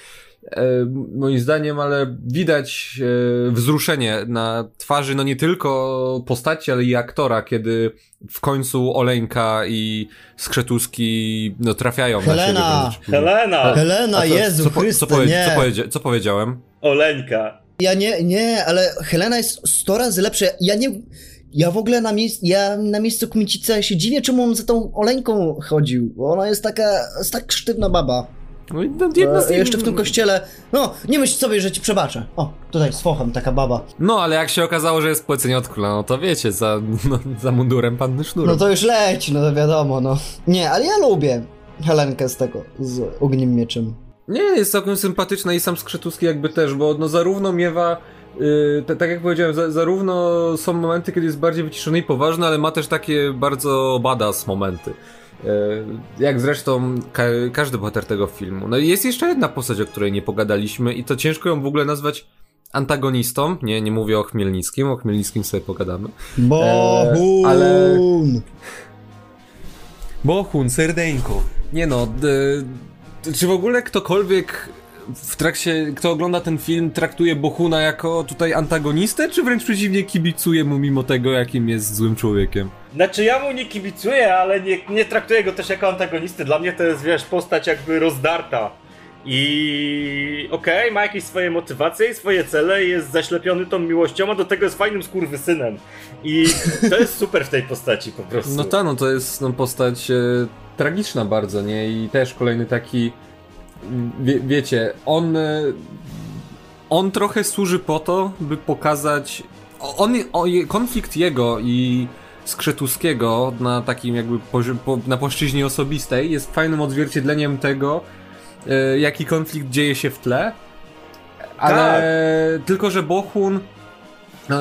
moim zdaniem, ale widać e, wzruszenie na twarzy, no nie tylko postaci, ale i aktora, kiedy w końcu Oleńka i Skrzetuski no, trafiają Helena! na siebie. Helena! Helena, co- Jezu co, Chryste, co, powie, nie. co, powiedzia- co powiedziałem? Oleńka. Ja nie, nie, ale Helena jest 100 razy lepsza. Ja nie. Ja w ogóle na, miejsc, ja na miejscu Kmicice się dziwię, czemu on za tą Oleńką chodził. Bo ona jest taka, jest tak sztywna baba. No, i no, jedna z E, nich- jeszcze w tym kościele. No, nie myśl sobie, że ci przebaczę. O, tutaj z fochem taka baba. No, ale jak się okazało, że jest płecenie od króla, no to wiecie, za, [LAUGHS] no, za mundurem panny sznur. No to już leć, no to wiadomo, no. Nie, ale ja lubię Helenkę z tego, z Ogniem Mieczem. Nie, jest całkiem sympatyczna i sam Skrzetuski jakby też, bo no zarówno miewa, yy, te- tak jak powiedziałem, za, zarówno są momenty, kiedy jest bardziej wyciszony i poważny, ale ma też takie bardzo badass momenty. Yy, jak zresztą ka każdy bohater tego filmu. No i jest jeszcze jedna postać, o której nie pogadaliśmy i to ciężko ją w ogóle nazwać antagonistą. Nie, nie mówię o Chmielnickim, o Chmielnickim sobie pogadamy. Bohun! ale- Bohun, serdeńko. Nie no, czy w ogóle ktokolwiek w trakcie, kto ogląda ten film, traktuje Bohuna jako tutaj antagonistę, czy wręcz przeciwnie kibicuje mu mimo tego, jakim jest złym człowiekiem? Znaczy ja mu nie kibicuję, ale nie, nie traktuję go też jako antagonisty. Dla mnie to jest, wiesz, postać jakby rozdarta. I okej, ma jakieś swoje motywacje i swoje cele, jest zaślepiony tą miłością, a do tego jest fajnym skurwysynem. I to jest super w tej postaci po prostu. No ta, no to jest no, postać e, tragiczna bardzo, nie? I też kolejny taki, wie, wiecie, on, e, on trochę służy po to, by pokazać, on, o, je- konflikt jego i Skrzetuskiego na takim jakby na płaszczyźnie osobistej jest fajnym odzwierciedleniem tego, e, jaki konflikt dzieje się w tle, ale tylko, że Bohun e,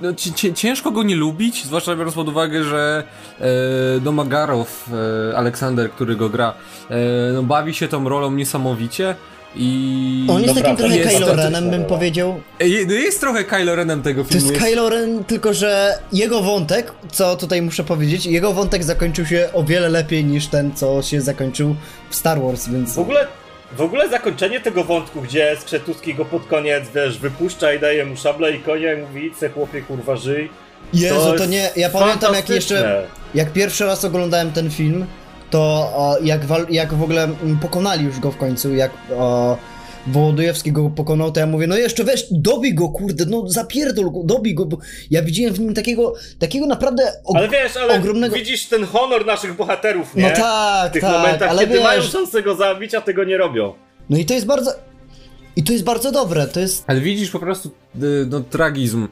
no, ci- ci- ciężko go nie lubić, zwłaszcza biorąc pod uwagę, że e, Domagarow, e, Aleksander, który go gra, e, no, bawi się tą rolą niesamowicie i... On jest Dobra, takim trochę jest Kylo Renem, bym powiedział. E, je- no jest trochę Kylo Renem tego To filmu. jest Kylo Ren, tylko że jego wątek, co tutaj muszę powiedzieć, jego wątek zakończył się o wiele lepiej niż ten, co się zakończył w Star Wars, więc... W ogóle, w ogóle zakończenie tego wątku, gdzie Skrzetuski go pod koniec, wiesz, wypuszcza i daje mu szablę i konia i mówi, idź chłopie, kurwa, żyj. Jezu, to, jest nie... Ja pamiętam jak jeszcze... Jak pierwszy raz oglądałem ten film, to o, jak, wal, jak w ogóle mm, pokonali już go w końcu, jak o, Wołodyjewski go pokonał, to ja mówię, no jeszcze weź, dobij go, kurde, no zapierdol go, dobij go, bo ja widziałem w nim takiego, takiego naprawdę og- Ale wiesz, ale ogromnego... widzisz ten honor naszych bohaterów, nie? No tak, w tych tak, momentach, ale kiedy wiesz... mają szansę go zabić, a tego nie robią. No i to jest bardzo... I to jest bardzo dobre, to jest... Ale widzisz po prostu y, no, tragizm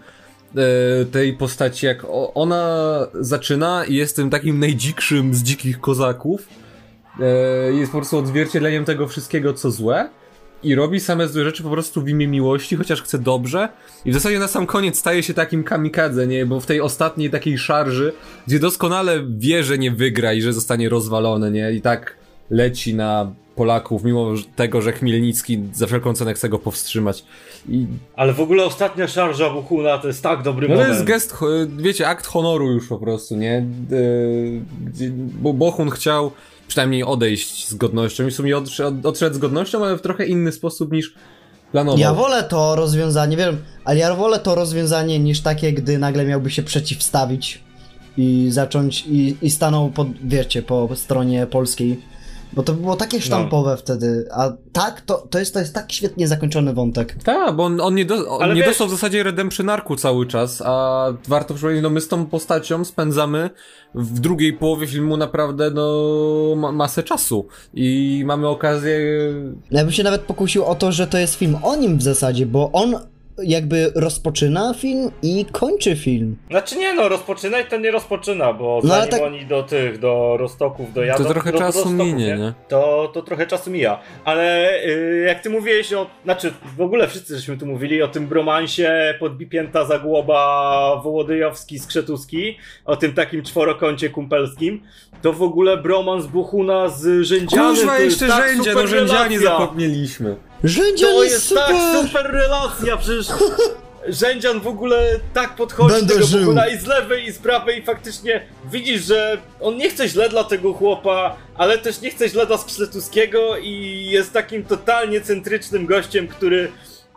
y, tej postaci, jak ona zaczyna i jest tym takim najdzikszym z dzikich kozaków. Y, Jest po prostu odzwierciedleniem tego wszystkiego, co złe. I robi same złe rzeczy po prostu w imię miłości, chociaż chce dobrze. I w zasadzie na sam koniec staje się takim kamikadze, nie? Bo w tej ostatniej takiej szarży, gdzie doskonale wie, że nie wygra i że zostanie rozwalony, nie? I tak leci na Polaków, mimo tego, że Chmielnicki za wszelką cenę chce go powstrzymać. I Ale w ogóle ostatnia szarża Buchuna to jest tak dobry no to moment. jest gest, wiecie, akt honoru już po prostu, nie? Gdzie, bo Bohun chciał przynajmniej odejść z godnością i w sumie odszedł, z godnością, ale w trochę inny sposób niż planował. Ja wolę to rozwiązanie, wiem, ale ja wolę to rozwiązanie niż takie, gdy nagle miałby się przeciwstawić i zacząć, i, i stanął, pod, wiecie, po stronie polskiej. Bo to było takie sztampowe wtedy, a tak, to, to, jest, to jest tak świetnie zakończony wątek. Tak, bo on, on nie, do, on nie wiesz- dostał w zasadzie redemption arku cały czas, a warto przypomnieć, no my z tą postacią spędzamy w drugiej połowie filmu naprawdę no ma, masę czasu i mamy okazję Ja bym się nawet pokusił o to, że to jest film o nim w zasadzie, bo on jakby rozpoczyna film i kończy film. Znaczy nie no, rozpoczynać to nie rozpoczyna, bo No, ale zanim tak- oni do tych, do Rostoków dojadą... To trochę do, do czasu Rostoków, minie, nie? To, to trochę czasu mija. Ale y, jak ty mówiłeś o... Znaczy, w ogóle wszyscy żeśmy tu mówili o tym bromansie podbipięta Zagłoba Wołodyjowski, Skrzetuski, o tym takim czworokącie kumpelskim, to w ogóle bromans Buchuna z Rzędzianem Kurwa, jeszcze tak rzędzie, no rzędzianie zapomnieliśmy. Rzędzian To jest jest super! tak super relacja, przecież [LAUGHS] Rzędzian w ogóle tak podchodzi Będę do tego żył. Bohuna i z lewej i z prawej i faktycznie widzisz, że on nie chce źle dla tego chłopa, ale też nie chce źle dla Skrzetuskiego i jest takim totalnie centrycznym gościem, który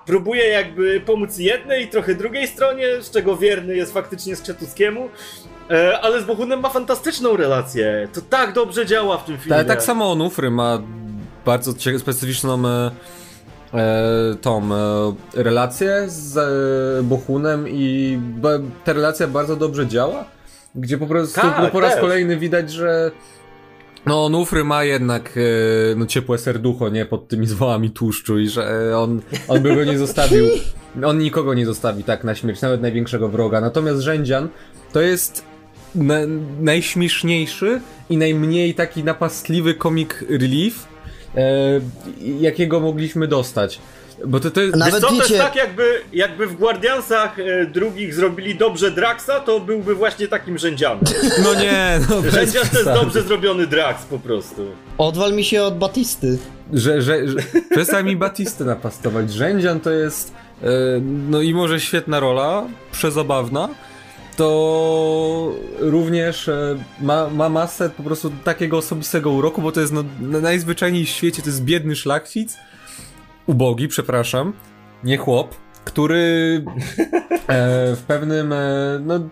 próbuje jakby pomóc jednej i trochę drugiej stronie, z czego wierny jest faktycznie Skrzetuskiemu. E, ale z Bohunem ma fantastyczną relację. To tak dobrze działa w tym filmie. Ale tak samo Onufry ma bardzo cie- specyficzną e, e, tą e, relację z e, Bohunem i ta relacja bardzo dobrze działa, gdzie po prostu Tak, po raz też. kolejny widać, że no Onufry ma jednak e, no, ciepłe serducho, nie, pod tymi zwałami tłuszczu i że e, on, on by go nie zostawił, [LAUGHS] on nikogo nie zostawi tak na śmierć, nawet największego wroga. Natomiast Rzędzian to jest na, najśmieszniejszy i najmniej taki napastliwy comic relief, e, jakiego mogliśmy dostać. Bo to, to jest... Nawet co, to jest tak jakby, jakby w Guardiansach e, drugich zrobili dobrze Draxa, to byłby właśnie takim rzędzianem. [LAUGHS] No nie, no bez Rzędzian to jest dobrze zrobiony Drax po prostu. Odwal mi się od Batisty. Że, że, że, przestań mi Batistę napastować. Rzędzian to jest, e, no i może świetna rola, przezabawna, to również e, ma, ma masę po prostu takiego osobistego uroku, bo to jest no, na- najzwyczajniej w świecie, to jest biedny szlachcic, ubogi, przepraszam, nie chłop, który [LAUGHS] e, w pewnym, e, no,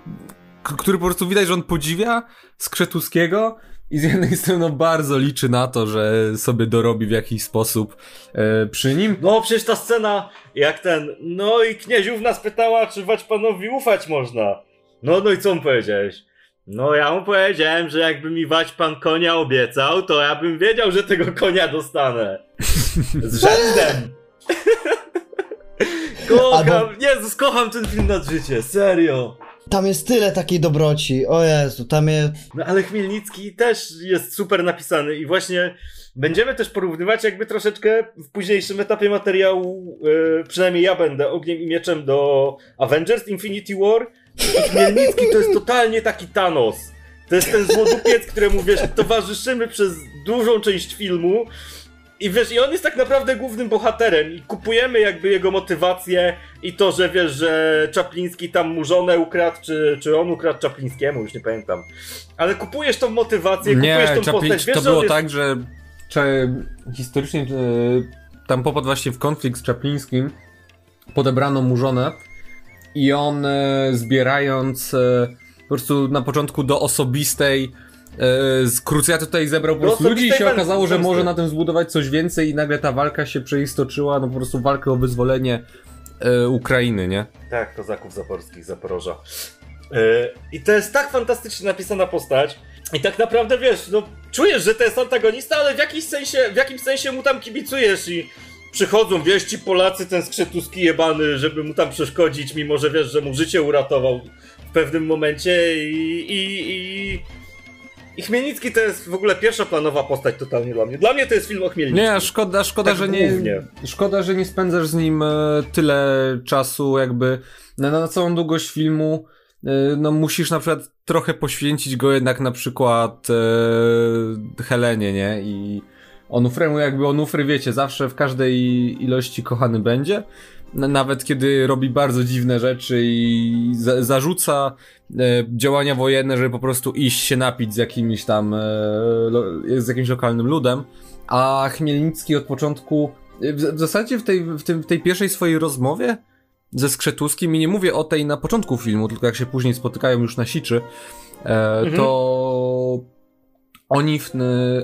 który po prostu widać, że on podziwia Skrzetuskiego i z jednej [LAUGHS] strony no, bardzo liczy na to, że sobie dorobi w jakiś sposób e, przy nim. No przecież ta scena, jak ten, no i knieziówna spytała, czy Waćpanowi ufać można. No, no i co mu powiedziałeś? No ja mu powiedziałem, że jakby mi Waćpan konia obiecał, to ja bym wiedział, że tego konia dostanę. Z [LAUGHS] rzędem. [LAUGHS] kocham, Albo- Jezus, kocham ten film nad życie, serio. Tam jest tyle takiej dobroci. O Jezu, tam jest... No ale Chmielnicki też jest super napisany i właśnie będziemy też porównywać jakby troszeczkę w późniejszym etapie materiału, e, przynajmniej ja będę ogniem i mieczem do Avengers Infinity War i Chmielnicki to jest totalnie taki Thanos. To jest ten złodupiec, któremu wiesz, towarzyszymy przez dużą część filmu i wiesz, i on jest tak naprawdę głównym bohaterem i kupujemy jakby jego motywację i to, że wiesz, że Czapliński tam mu żonę ukradł, czy, czy on ukradł Czaplińskiemu, już nie pamiętam. Ale kupujesz tą motywację, Nie, kupujesz tą Chaplin, postać, wiesz, to było jest... tak, że cze, historycznie tam popadł właśnie w konflikt z Czaplińskim, podebrano mu żonę i on e, zbierając e, po prostu na początku do osobistej e, z krucjaty tutaj zebrał po prostu ludzi i się okazało, że może na tym zbudować coś więcej i nagle ta walka się przeistoczyła, no po prostu walkę o wyzwolenie e, Ukrainy, nie? Tak, kozaków zaporskich, Zaporoża. Yy, I to jest tak fantastycznie napisana postać. I tak naprawdę wiesz, no czujesz, że to jest antagonista, ale w jakimś sensie, w jakimś sensie mu tam kibicujesz i przychodzą, wiesz, ci Polacy, ten skrzetuski jebany, żeby mu tam przeszkodzić, mimo że wiesz, że mu życie uratował w pewnym momencie i... i, i... I Chmielnicki to jest w ogóle pierwsza planowa postać totalnie dla mnie. Dla mnie to jest film o Chmielnickim. Nie, szkoda, szkoda, Tak że nie. Szkoda, że nie spędzasz z nim e, tyle czasu, jakby na, na całą długość filmu. E, no musisz na przykład trochę poświęcić go jednak na przykład e, Helenie, nie? I Onufremu jakby Onufry, wiecie, zawsze w każdej ilości kochany będzie. Nawet kiedy robi bardzo dziwne rzeczy i za, zarzuca e, działania wojenne, żeby po prostu iść się napić z jakimś tam, e, z jakimś lokalnym ludem. A Chmielnicki od początku, w, w zasadzie w tej, w, tym, w tej pierwszej swojej rozmowie ze Skrzetuskim, i nie mówię o tej na początku filmu, tylko jak się później spotykają już na siczy, e, to oni, w, y,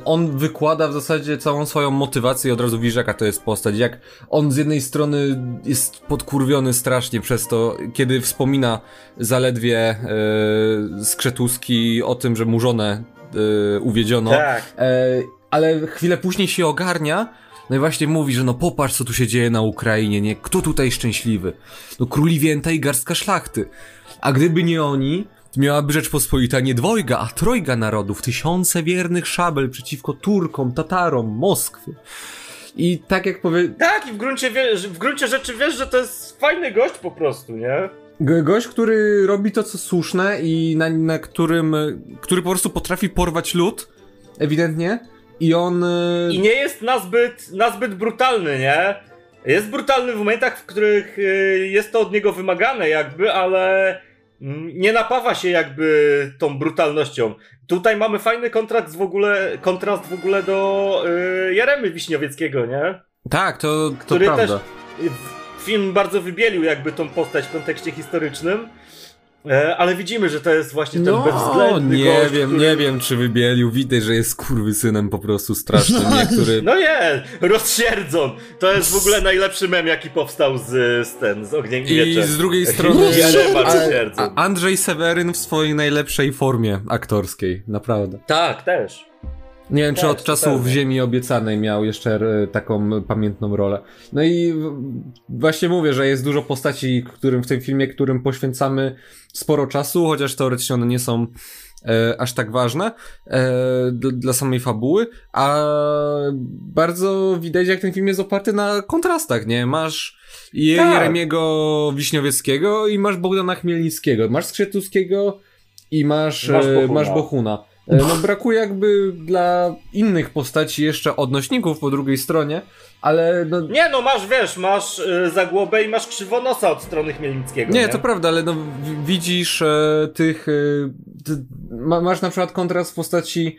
on wykłada w zasadzie całą swoją motywację i od razu widzisz jaka to jest postać, jak on z jednej strony jest podkurwiony strasznie przez to, kiedy wspomina zaledwie e, Skrzetuski o tym, że mu żonę e, uwiedziono, Tak. E, ale chwilę później się ogarnia, no i właśnie mówi, że no popatrz co tu się dzieje na Ukrainie, nie? Kto tutaj szczęśliwy? No króli Więta i garstka szlachty. A gdyby nie oni, miałaby Rzeczpospolita nie dwojga, a trojga narodów, tysiące wiernych szabel przeciwko Turkom, Tatarom, Moskwie. I tak jak powie... Tak, i w gruncie, w gruncie rzeczy wiesz, że to jest fajny gość po prostu, nie? Gość, który robi to, co słuszne i na, na którym, który po prostu potrafi porwać lud, ewidentnie, i on... I nie jest nazbyt, nazbyt brutalny, nie? Jest brutalny w momentach, w których y, jest to od niego wymagane jakby, ale nie napawa się jakby tą brutalnością. Tutaj mamy fajny kontrakt w ogóle, kontrast w ogóle do y, Jeremy Wiśniowieckiego, nie? Tak, to, to Który prawda. też film bardzo wybielił jakby tą postać w kontekście historycznym. E, ale widzimy, że to jest właśnie ten No, bezwzględny nie gość, wiem, który... nie wiem, czy wybielił. Widać, że jest kurwysynem po prostu strasznym, No, niektóry... No nie, rozsierdzon. To jest w ogóle najlepszy mem, jaki powstał z, z ten, z Ogniem i I z drugiej [LAUGHS] strony Andrzej Seweryn w swojej najlepszej formie aktorskiej, naprawdę. Tak, też. Nie wiem, czy Tak, od czasów totalnie. Ziemi Obiecanej miał jeszcze e, taką pamiętną rolę. No i w- właśnie mówię, że jest dużo postaci, którym w tym filmie, którym poświęcamy sporo czasu, chociaż teoretycznie one nie są e, aż tak ważne e, dla, samej fabuły, a bardzo widać, jak ten film jest oparty na kontrastach, nie? Masz Tak. Jeremiego Wiśniowieckiego i masz Bogdana Chmielnickiego, masz Skrzetuskiego i masz, Masz e, Bohuna. masz Bohuna. E, No brakuje jakby dla innych postaci jeszcze odnośników po drugiej stronie, ale no, Nie no, masz, wiesz, masz y, Zagłobę i masz Krzywonosa od strony Chmielnickiego, Nie, to prawda, ale no, widzisz e, tych. E, ty, ma, masz na przykład kontrast w postaci.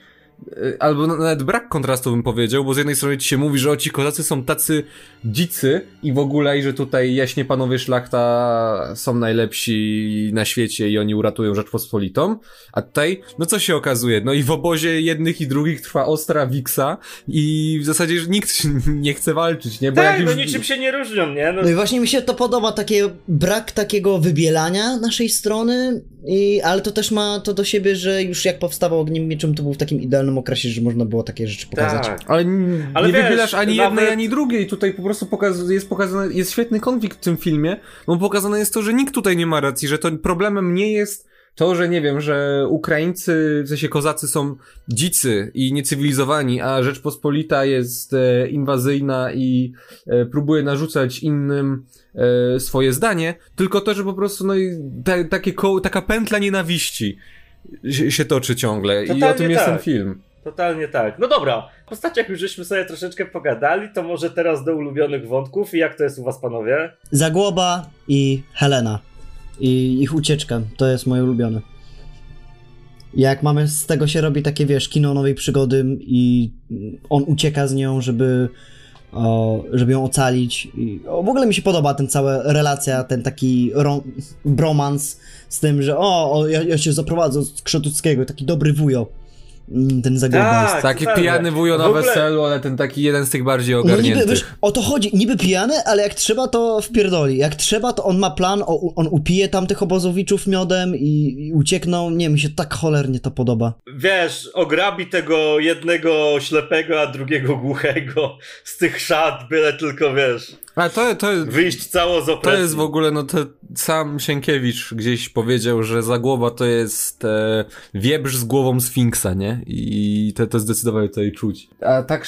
E, Albo na- nawet brak kontrastu bym powiedział, bo z jednej strony ci się mówi, że o ci kozacy są tacy dzicy i w ogóle, i że tutaj jaśnie panowie szlachta są najlepsi na świecie i oni uratują Rzeczpospolitą, a tutaj, no co się okazuje? No i w obozie jednych i drugich trwa ostra wiksa i w zasadzie że nikt [LAUGHS] nie chce walczyć, nie? Bo Tak, jak no już... niczym się nie różnią, nie? No, No i właśnie mi się to podoba, takie brak takiego wybielania naszej strony, i, ale to też ma to do siebie, że już jak powstawał Ogniem Mieczem, to był w takim idealnym okresie, że można było takie rzeczy pokazać. tak. Ale, n- Ale nie wiesz, wybielasz ani nawet- jednej, ani drugiej. Tutaj po prostu pokaz jest pokazane, jest świetny konflikt w tym filmie, bo pokazane jest to, że nikt tutaj nie ma racji, że to problemem nie jest to, że nie wiem, że Ukraińcy, w sensie kozacy są dzicy i niecywilizowani, a Rzeczpospolita jest e, inwazyjna i e, próbuje narzucać innym e, swoje zdanie, tylko to, że po prostu no, i ta, takie koło, taka pętla nienawiści się, się toczy ciągle i o Totalnie tym jest ten tak. film. Totalnie tak. No dobra, w postaciach już żeśmy sobie troszeczkę pogadali, to może teraz do ulubionych wątków i jak to jest u was, panowie? Zagłoba i Helena. I ich ucieczka, to jest moje ulubione. Jak mamy, z tego się robi takie, wiesz, kino nowej przygody i on ucieka z nią, żeby, o, żeby ją ocalić. I, o, w ogóle mi się podoba ten cała relacja, ten taki ro, bromans z tym, że o, o ja, ja się zaprowadzę z Krzotuckiego, taki dobry wujo. Ten Zagłoba Tak. Taki totalnie. pijany wujo na ogóle- weselu, ale ten taki jeden z tych bardziej No niby, ogarniętych. wiesz, o to chodzi, niby pijany, ale jak trzeba to wpierdoli. Jak trzeba to on ma plan, o, on upije tam tych obozowiczów miodem i, i uciekną. Nie, mi się tak cholernie to podoba. Wiesz, ograbi tego jednego ślepego, a drugiego głuchego z tych szat, byle tylko, wiesz, Ale to, to, wyjść cało z to opresji. jest w ogóle, no to sam Sienkiewicz gdzieś powiedział, że Zagłoba to jest e, wiebrz z głową Sfinksa, nie? I to, to zdecydowanie tutaj czuć. A tak,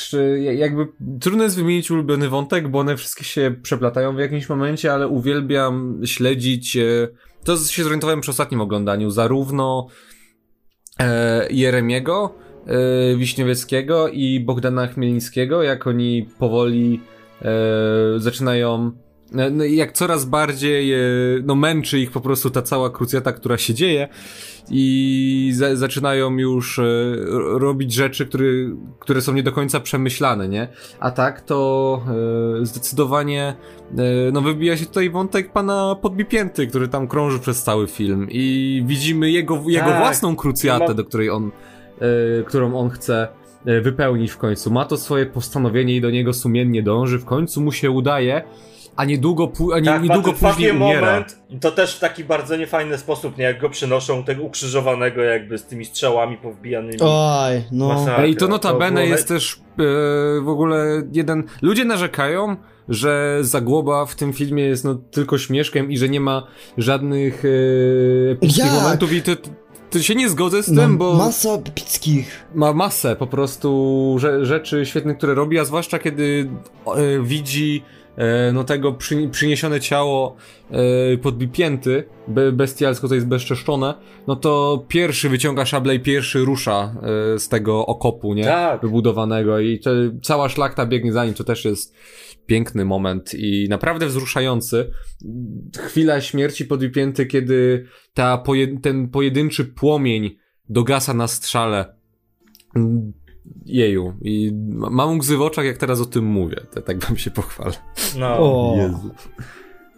jakby trudno jest wymienić ulubiony wątek, bo one wszystkie się przeplatają w jakimś momencie, ale uwielbiam śledzić, e, to się zorientowałem przy ostatnim oglądaniu, zarówno e, Jeremiego, e, Wiśniowieckiego i Bogdana Chmielnickiego, jak oni powoli zaczynają e, no, jak coraz bardziej e, no, męczy ich po prostu ta cała krucjata, która się dzieje i za, zaczynają już e, ro- robić rzeczy, które, które są nie do końca przemyślane, nie? A tak to e, zdecydowanie e, no wybija się tutaj wątek pana Podbipięty, który tam krąży przez cały film i widzimy jego, jego Tak. własną krucjatę, do której on, e, którą on chce e, wypełnić w końcu. Ma to swoje postanowienie i do niego sumiennie dąży, w końcu mu się udaje, a niedługo, pu- a nie, Tak, niedługo później umiera. moment, to też w taki bardzo niefajny sposób, nie? Jak go przynoszą, tego ukrzyżowanego jakby z tymi strzałami powbijanymi. Oj, no. Masakra. Ej, to To notabene było jest też e, w ogóle jeden... Ludzie narzekają, że Zagłoba w tym filmie jest no tylko śmieszkiem i że nie ma żadnych e, momentów i to, to się nie zgodzę z Ma tym, bo masa pickich. ma masę po prostu rze rzeczy świetnych, które robi, a zwłaszcza kiedy e, widzi e, no tego przy przyniesione ciało e, podbipięty, be bestialsko to jest bezczeszczone, no to pierwszy wyciąga szable i pierwszy rusza e, z tego okopu, nie? Tak. Wybudowanego i cała szlachta biegnie za nim, to też jest piękny moment i naprawdę wzruszający. Chwila śmierci podwipięty, kiedy ta poje, ten pojedynczy płomień dogasa na strzale. Jeju. I mam łzy w oczach, jak teraz o tym mówię. To, tak wam się pochwalę. No. O, Jezu.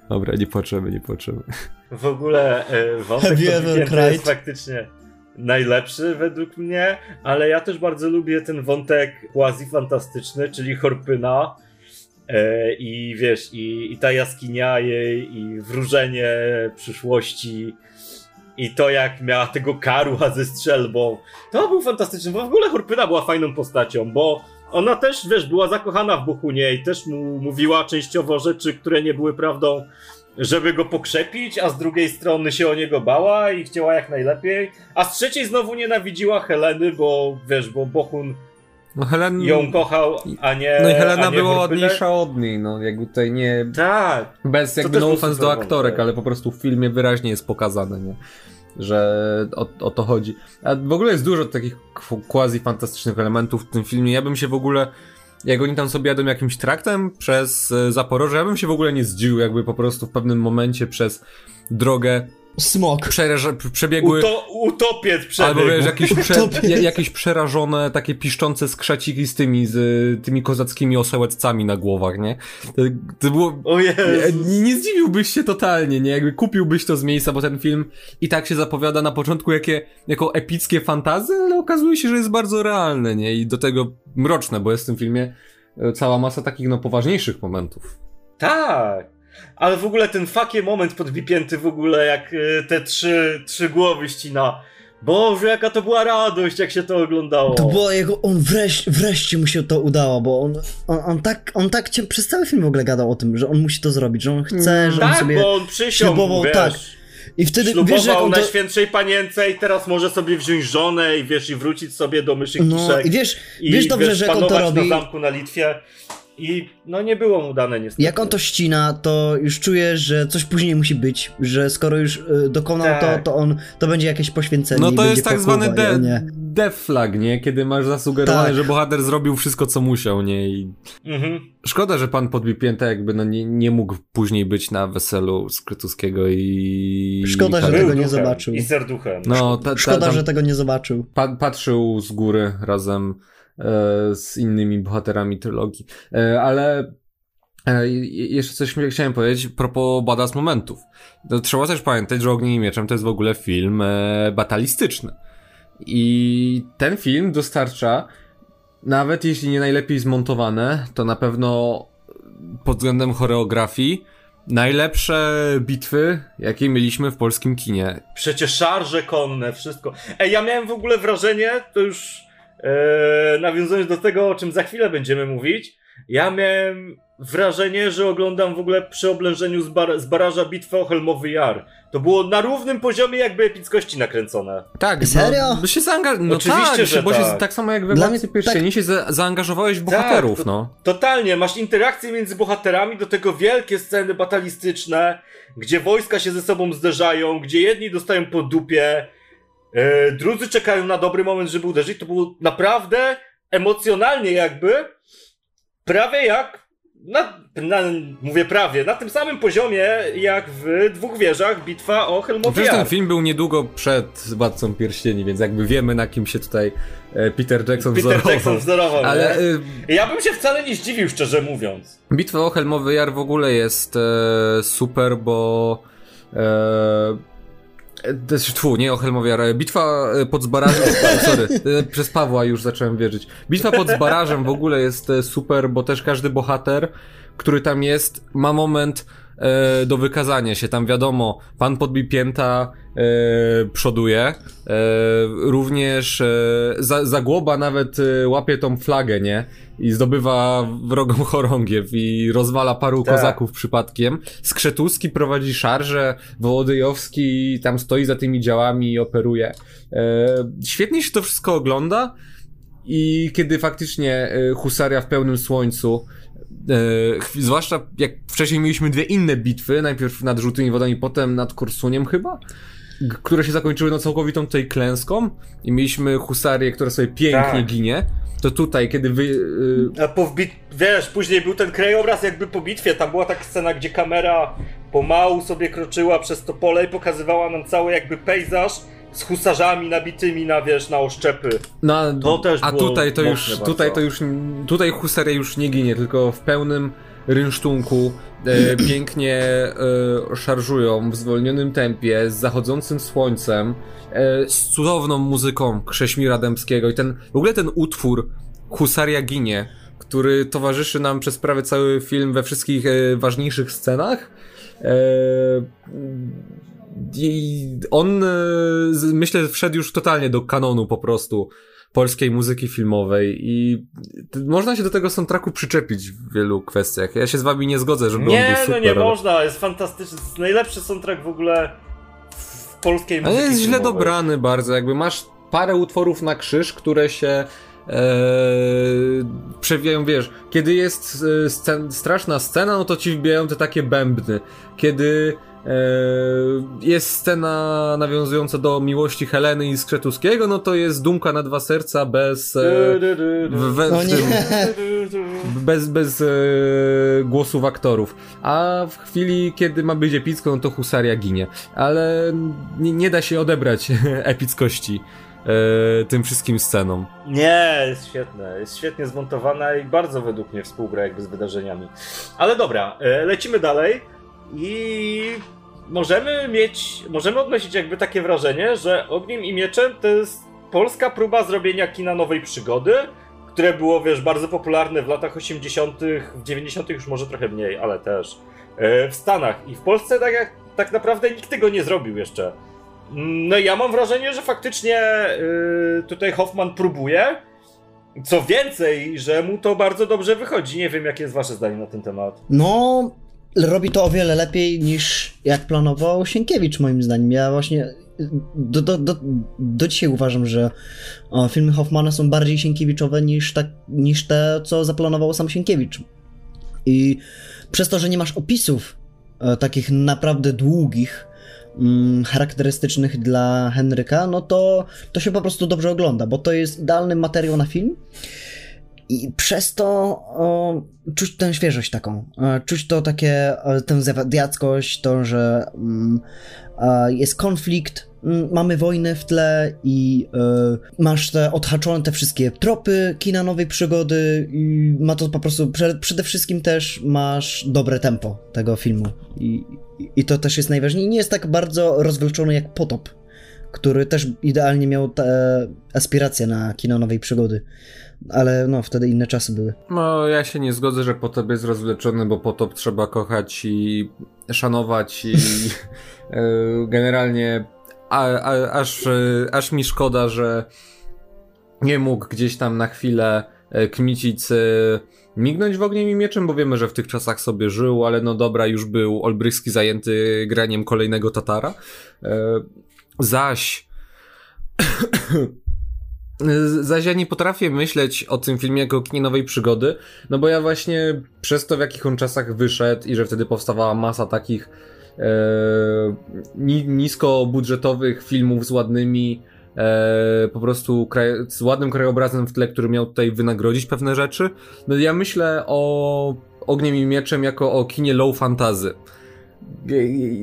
Dobra, nie płaczemy, nie płaczemy. W ogóle e, wątek jest faktycznie najlepszy według mnie, ale ja też bardzo lubię ten wątek quasi-fantastyczny, czyli Horpyna i wiesz, i, i ta jaskinia jej, i wróżenie przyszłości i to jak miała tego karła ze strzelbą. To był fantastyczny, bo w ogóle Horpyna była fajną postacią, bo ona też, wiesz, była zakochana w Bohunie i też mu mówiła częściowo rzeczy, które nie były prawdą, żeby go pokrzepić, a z drugiej strony się o niego bała i chciała jak najlepiej, a z trzeciej znowu nienawidziła Heleny, bo wiesz, bo Bohun No Helen... ją kochał, a nie No i Helena była ładniejsza od niej, no jakby tutaj nie... Tak, Bez jakby no offense do aktorek, ale po prostu w filmie wyraźnie jest pokazane, nie? Że o, o to chodzi. A w ogóle jest dużo takich quasi-fantastycznych elementów w tym filmie. Ja bym się w ogóle, jak oni tam sobie jadą jakimś traktem przez e, Zaporoże, ja bym się w ogóle nie zdziwił, jakby po prostu w pewnym momencie przez drogę smok. przebiegły... Uto, utopiec przebiegł. Albo wiesz, jakieś, prze, jakieś przerażone, takie piszczące skrzeciki z tymi, z tymi kozackimi osełecami na głowach, nie? To, to było... O nie, nie zdziwiłbyś się totalnie, nie? Jakby kupiłbyś to z miejsca, bo ten film i tak się zapowiada na początku jakie, jako epickie fantazy, ale okazuje się, że jest bardzo realne, nie? I do tego mroczne, bo jest w tym filmie e, cała masa takich, no, poważniejszych momentów. Tak. Ale w ogóle ten fakie moment podbipięty w ogóle, jak y, te trzy, trzy głowy ścina. Boże, jaka to była radość, jak się to oglądało. To było jego, on wreszcie, wreszcie mu się to udało, bo on, on, on tak, on tak cię, przez cały film w ogóle gadał o tym, że on musi to zrobić, że on chce, że on tak, sobie... bo on przysiągł, ślubował, wiesz. tak. I wtedy, Ślubował wiesz, jak on to... Najświętszej Panience i teraz może sobie wziąć żonę i wiesz, i wrócić sobie do myszych No kiszek. i wiesz, i, wiesz dobrze, że jak on to robi, na zamku na Litwie. I no nie było mu dane niestety. jak on to ścina, to już czujesz, że coś później musi być, że skoro już y, dokonał Tak. to, to on, to będzie jakieś poświęcenie No to jest tak pokuwa, zwany de- nie. death flag, nie? Kiedy masz zasugerowane, Tak. że bohater zrobił wszystko, co musiał, nie? I Mhm. Szkoda, że pan podbipięta jakby no nie, nie mógł później być na weselu Skrytuskiego i... Szkoda, że tego nie zobaczył. I serduchem. No, ta, ta, Szkoda, tam że tego nie zobaczył. pa, patrzył z góry razem z innymi bohaterami trylogii. E, ale e, jeszcze coś chciałem powiedzieć propos badass momentów. To trzeba też pamiętać, że Ogniem i Mieczem to jest w ogóle film e, batalistyczny. I ten film dostarcza, nawet jeśli nie najlepiej zmontowane, to na pewno pod względem choreografii najlepsze bitwy, jakie mieliśmy w polskim kinie. Przecież szarże konne, wszystko. Ej, ja miałem w ogóle wrażenie, to już e, nawiązując do tego, o czym za chwilę będziemy mówić, ja miałem wrażenie, że oglądam w ogóle przy oblężeniu z, bar z baraża bitwę o Helmowy Jar. To było na równym poziomie jakby epickości nakręcone. Tak, Serio? No, się zaangaż... No Oczywiście, tak, że bo tak. Się, tak samo jak we Władcy Pierścieni się za, zaangażowałeś w bohaterów, to- no. Totalnie, masz interakcje między bohaterami, do tego wielkie sceny batalistyczne, gdzie wojska się ze sobą zderzają, gdzie jedni dostają po dupie, drudzy czekają na dobry moment, żeby uderzyć. To było naprawdę emocjonalnie jakby, prawie jak, na, na, mówię prawie, na tym samym poziomie jak w Dwóch Wieżach bitwa o Helmowy Przecież ten film był niedługo przed Władcą Pierścieni, więc jakby wiemy na kim się tutaj e, Peter Jackson Peter wzorował. Jackson wzorował, Ale Ale... e, Ja bym się wcale nie zdziwił, szczerze mówiąc. Bitwa o Helmowy Jar w ogóle jest e, super, bo e, jest, tfu, nie o Helmowy Jar, bitwa e, pod Zbarażem, [LAUGHS] sorry, e, przez Pawła już zacząłem wierzyć. Bitwa pod Zbarażem w ogóle jest e, super, bo też każdy bohater, który tam jest, ma moment e, do wykazania się. Tam wiadomo, pan podbipięta e, przoduje, e, również e, za, Zagłoba nawet łapie tą flagę, nie? I zdobywa wrogą chorągiew i rozwala paru Tak. kozaków przypadkiem. Skrzetuski prowadzi szarże, Wołodyjowski tam stoi za tymi działami i operuje. E, świetnie się to wszystko ogląda i kiedy faktycznie e, husaria w pełnym słońcu chwi- zwłaszcza jak wcześniej mieliśmy dwie inne bitwy, najpierw nad Żółtymi Wodami, potem nad Korsuniem chyba, które się zakończyły no całkowitą tutaj klęską i mieliśmy husarię, która sobie pięknie Tak. ginie, to tutaj, kiedy wy... y, A po wbit... Wiesz, później był ten krajobraz jakby po bitwie, tam była taka scena, gdzie kamera pomału sobie kroczyła przez to pole i pokazywała nam cały jakby pejzaż z husarzami nabitymi na, wiesz, na oszczepy. No, To też a było tutaj to już, bardzo. tutaj to już, tutaj husaria już nie ginie, tylko w pełnym rynsztunku e, [CLEARS THROAT] pięknie e, szarżują w zwolnionym tempie, z zachodzącym słońcem, e, z cudowną muzyką Krześmira Dębskiego i ten, w ogóle ten utwór Husaria ginie, który towarzyszy nam przez prawie cały film we wszystkich e, ważniejszych scenach. E, on, e, myślę, wszedł już totalnie do kanonu po prostu polskiej muzyki filmowej i można się do tego soundtracku przyczepić w wielu kwestiach. Ja się z wami nie zgodzę, żeby on Nie, był super. no nie ale- można, jest fantastyczny, jest najlepszy soundtrack w ogóle w polskiej Ale muzyki jest źle filmowej. dobrany bardzo, jakby masz parę utworów na krzyż, które się e, przewijają, wiesz, kiedy jest e, scen, straszna scena, no to ci wbijają te takie bębny. Kiedy jest scena nawiązująca do miłości Heleny i Skrzetuskiego, no to jest Dumka na dwa serca bez... E, w, No w tym, bez, bez e, głosów aktorów. A w chwili, kiedy ma być epicko, no to husaria ginie. Ale nie, nie da się odebrać [LAUGHS] epickości e, tym wszystkim scenom. Nie, jest świetne, jest świetnie zmontowana i bardzo według mnie współgra jakby z wydarzeniami. Ale dobra, e, lecimy dalej i możemy mieć, możemy odnosić jakby takie wrażenie, że Ogniem i Mieczem to jest polska próba zrobienia kina nowej przygody, które było, wiesz, bardzo popularne w latach 80., w 90. już może trochę mniej, ale też e, w Stanach. I w Polsce tak, jak, tak naprawdę nikt tego nie zrobił jeszcze. No ja mam wrażenie, że faktycznie y, tutaj Hoffman próbuje. Co więcej, że mu to bardzo dobrze wychodzi. Nie wiem, jakie jest wasze zdanie na ten temat. No, robi to o wiele lepiej niż jak planował Sienkiewicz, moim zdaniem. Ja właśnie do, do, do, do dzisiaj uważam, że o, filmy Hoffmana są bardziej Sienkiewiczowe niż, tak, niż te, co zaplanował sam Sienkiewicz. I przez to, że nie masz opisów e, takich naprawdę długich, mm, charakterystycznych dla Henryka, no to to się po prostu dobrze ogląda, bo to jest idealny materiał na film. I przez to o, czuć tę świeżość taką. E, czuć to takie, e, tę zwiadackość, to, że mm, e, jest konflikt, mm, mamy wojnę w tle i e, masz te odhaczone te wszystkie tropy kina nowej przygody i ma to po prostu, prze, przede wszystkim też masz dobre tempo tego filmu i, i- i to też jest najważniejsze. Nie jest tak bardzo rozwleczony jak Potop, który też idealnie miał te aspiracje na kino nowej przygody. Ale no, wtedy inne czasy były. No, ja się nie zgodzę, że potop jest rozwleczony, bo potop trzeba kochać i szanować i [LAUGHS] e, generalnie a, a, aż, e, aż mi szkoda, że nie mógł gdzieś tam na chwilę e, Kmicic mignąć w ogniem i mieczem, bo wiemy, że w tych czasach sobie żył, ale no dobra, już był Olbrychski zajęty graniem kolejnego Tatara. Zaś Zaś ja nie potrafię myśleć o tym filmie jako kinie nowej przygody, no bo ja właśnie przez to w jakich on czasach wyszedł i że wtedy powstawała masa takich e, ni, niskobudżetowych filmów z ładnymi e, po prostu kraj, z ładnym krajobrazem w tle, który miał tutaj wynagrodzić pewne rzeczy. No ja myślę o Ogniem i Mieczem jako o kinie low fantazy.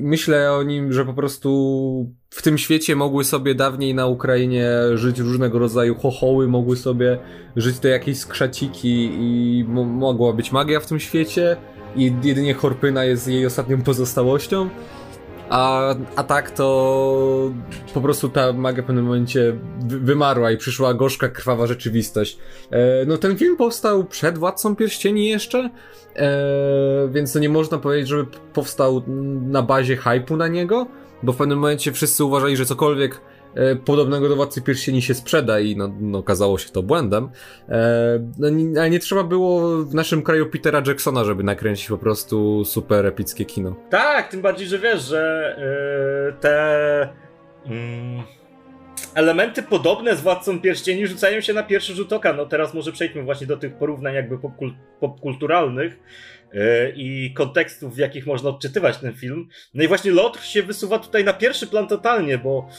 Myślę o nim, że po prostu w tym świecie mogły sobie dawniej na Ukrainie żyć różnego rodzaju chochoły, mogły sobie żyć te jakieś skrzaciki i mo- mogła być magia w tym świecie i jedynie Horpyna jest jej ostatnią pozostałością. A, a tak to po prostu ta magia w pewnym momencie wy- wymarła i przyszła gorzka, krwawa rzeczywistość. E, no ten film powstał przed Władcą Pierścieni jeszcze, e, więc nie można powiedzieć, żeby powstał na bazie hypu na niego, bo w pewnym momencie wszyscy uważali, że cokolwiek podobnego do Władcy Pierścieni się sprzeda i no, no okazało się to błędem. E, no, ale nie trzeba było w naszym kraju Petera Jacksona, żeby nakręcić po prostu super epickie kino. Tak, tym bardziej, że wiesz, że yy, te. mm, elementy podobne z Władcą Pierścieni rzucają się na pierwszy rzut oka. No teraz może przejdźmy właśnie do tych porównań jakby popkul popkulturalnych i kontekstów, w jakich można odczytywać ten film. No i właśnie Lotr się wysuwa tutaj na pierwszy plan totalnie, bo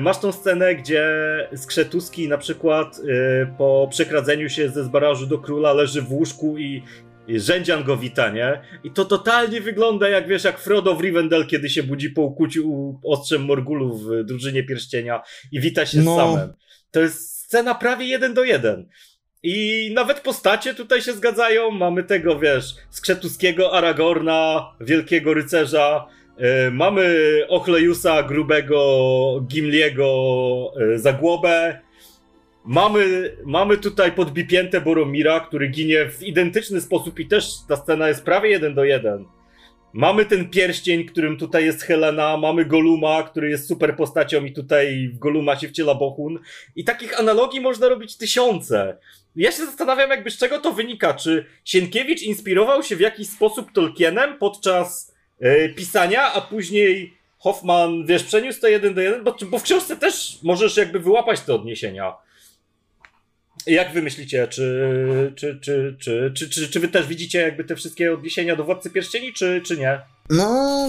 masz tą scenę, gdzie Skrzetuski na przykład yy, po przekradzeniu się ze zbarażu do króla leży w łóżku i i Rzędzian go wita, nie? I to totalnie wygląda jak, wiesz, jak Frodo w Rivendell, kiedy się budzi po ukłuciu ostrzem Morgulu w Drużynie Pierścienia i wita się No. z samem. To jest scena prawie jeden do jeden. I nawet postacie tutaj się zgadzają. Mamy tego, wiesz, Skrzetuskiego, Aragorna, wielkiego rycerza. Yy, mamy Ochleusa, grubego Gimliego, yy, Zagłobę. Mamy, mamy tutaj podbipięte Boromira, który ginie w identyczny sposób i też ta scena jest prawie jeden do jeden. Mamy ten pierścień, którym tutaj jest Helena, mamy Goluma, który jest super postacią i tutaj w Goluma się wciela Bohun. I takich analogii można robić tysiące. Ja się zastanawiam jakby z czego to wynika. Czy Sienkiewicz inspirował się w jakiś sposób Tolkienem podczas e, pisania, a później Hoffman, wiesz, przeniósł to jeden do jeden, bo, bo w książce też możesz jakby wyłapać te odniesienia. Jak wy myślicie, czy, czy, czy, czy, czy, czy, czy wy też widzicie jakby te wszystkie odniesienia do Władcy Pierścieni, czy, czy nie? No,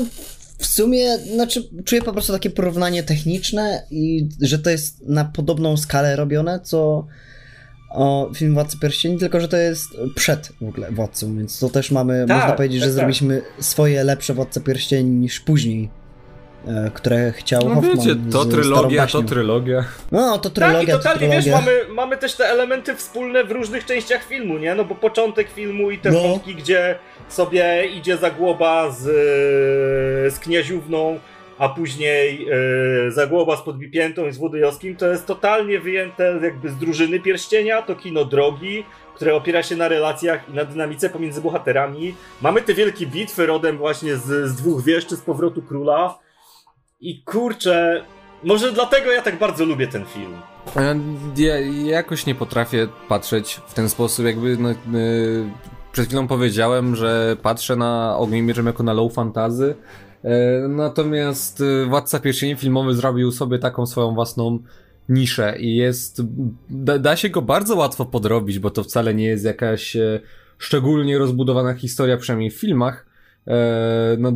w sumie, znaczy, czuję po prostu takie porównanie techniczne i że to jest na podobną skalę robione, co o, film Władcy Pierścieni, tylko że to jest przed w ogóle Władcą, więc to też mamy, Tak, można powiedzieć, tak, że tak. zrobiliśmy swoje lepsze Władce Pierścieni niż później, e, które chciał No Hoffman wiecie, to trylogia, to trylogia. No, to Tak, i trylogia, to totalnie, wiesz, trylogia. mamy, mamy też te elementy wspólne w różnych częściach filmu, nie? No bo początek filmu i te No. wątki, gdzie sobie idzie Zagłoba z, z Kniaziówną, a później e, Zagłoba z Podbipiętą i z Włodyjowskim, to jest totalnie wyjęte jakby z drużyny Pierścienia, to kino drogi, które opiera się na relacjach i na dynamice pomiędzy bohaterami. Mamy te wielkie bitwy rodem właśnie z, z dwóch wież czy z Powrotu Króla. I kurczę, może dlatego ja tak bardzo lubię ten film. E, Ja jakoś nie potrafię patrzeć w ten sposób, jakby no, e, przed chwilą powiedziałem, że patrzę na Mieczem jako na low fantazy, natomiast e, Władca Pierścieni filmowy zrobił sobie taką swoją własną niszę i jest, da, da się go bardzo łatwo podrobić, bo to wcale nie jest jakaś e, szczególnie rozbudowana historia, przynajmniej w filmach, E, no,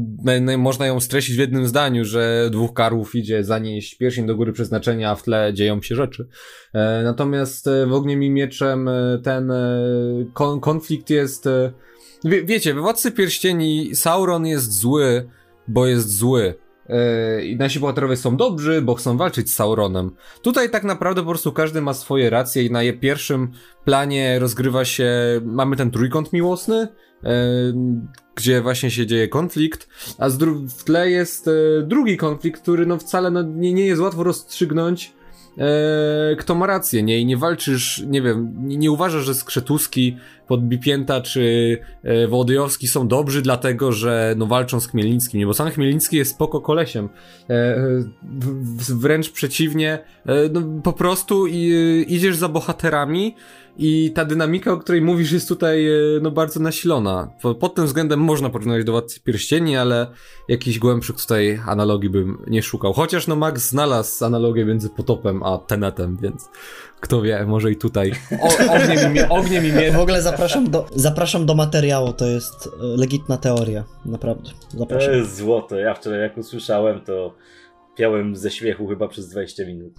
można ją streścić w jednym zdaniu, że dwóch karłów idzie zanieść pierścień do góry przeznaczenia, a w tle dzieją się rzeczy. E, natomiast e, w Ogniem i Mieczem e, ten e, kon, konflikt jest... E, wie, wiecie, we Władcy Pierścieni Sauron jest zły, bo jest zły. E, I nasi bohaterowie są dobrzy, bo chcą walczyć z Sauronem. Tutaj tak naprawdę po prostu każdy ma swoje racje i na je pierwszym planie rozgrywa się... Mamy ten trójkąt miłosny, e, gdzie właśnie się dzieje konflikt, a w tle jest e, drugi konflikt, który no wcale no, nie jest łatwo rozstrzygnąć, e, kto ma rację, nie? I nie walczysz, nie wiem, nie, nie uważasz, że Skrzetuski, Podbipięta czy e, Wołodyjowski są dobrzy dlatego, że no walczą z Chmielnickim, nie? Bo sam Chmielnicki jest spoko kolesiem. E, w, wręcz przeciwnie, e, no, po prostu i, idziesz za bohaterami i ta dynamika, o której mówisz, jest tutaj e, no, bardzo nasilona. Po- Pod tym względem można porównywać do Władcy Pierścieni, ale jakichś głębszych tutaj analogii bym nie szukał. Chociaż no Max znalazł analogię między Potopem a Tenetem, więc kto wie, może i tutaj o, ogniem, i [LAUGHS] ogniem i mieczem. W ogóle zapraszam do, zapraszam do materiału, to jest e, legitna teoria, naprawdę. To Zapraszam. jest złoto. Ja wczoraj jak usłyszałem, to piałem ze śmiechu chyba przez 20 minut.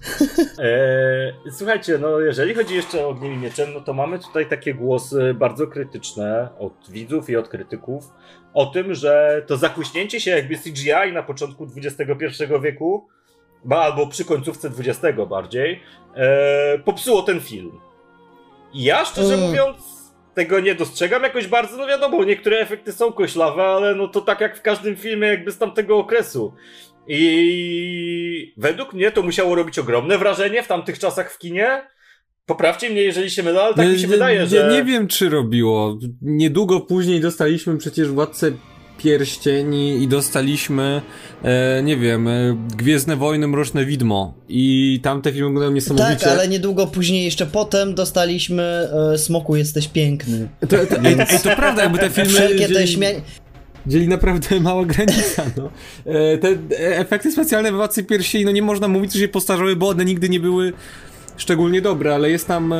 E, słuchajcie, no jeżeli chodzi jeszcze o Ogniem i Mieczem, no to mamy tutaj takie głosy bardzo krytyczne od widzów i od krytyków o tym, że to zakuśnięcie się jakby CGI na początku XXI wieku, albo przy końcówce XX bardziej, e, popsuło ten film. I ja szczerze Mm. mówiąc tego nie dostrzegam jakoś bardzo, no wiadomo, niektóre efekty są koślawe, ale no to tak jak w każdym filmie jakby z tamtego okresu. I według mnie to musiało robić ogromne wrażenie w tamtych czasach w kinie. Poprawcie mnie, jeżeli się mylę, ale tak mi się Nie- wydaje, nie, że... Nie wiem, czy robiło. Niedługo później dostaliśmy przecież Władcę Pierścieni i dostaliśmy, e, nie wiem, e, Gwiezdne Wojny, Mroczne Widmo. I tamte filmy wyglądają niesamowicie. Tak, ale niedługo później jeszcze potem dostaliśmy e, Smoku jesteś piękny. To, to, ej, ej, to prawda, jakby te [LAUGHS] filmy... Wszelkie te. Dzieli naprawdę [LAUGHS] mała granica, no. E, Te efekty specjalne w Władcy Pierścieni, no nie można mówić, że się postarzały, bo one nigdy nie były szczególnie dobre, ale jest tam e,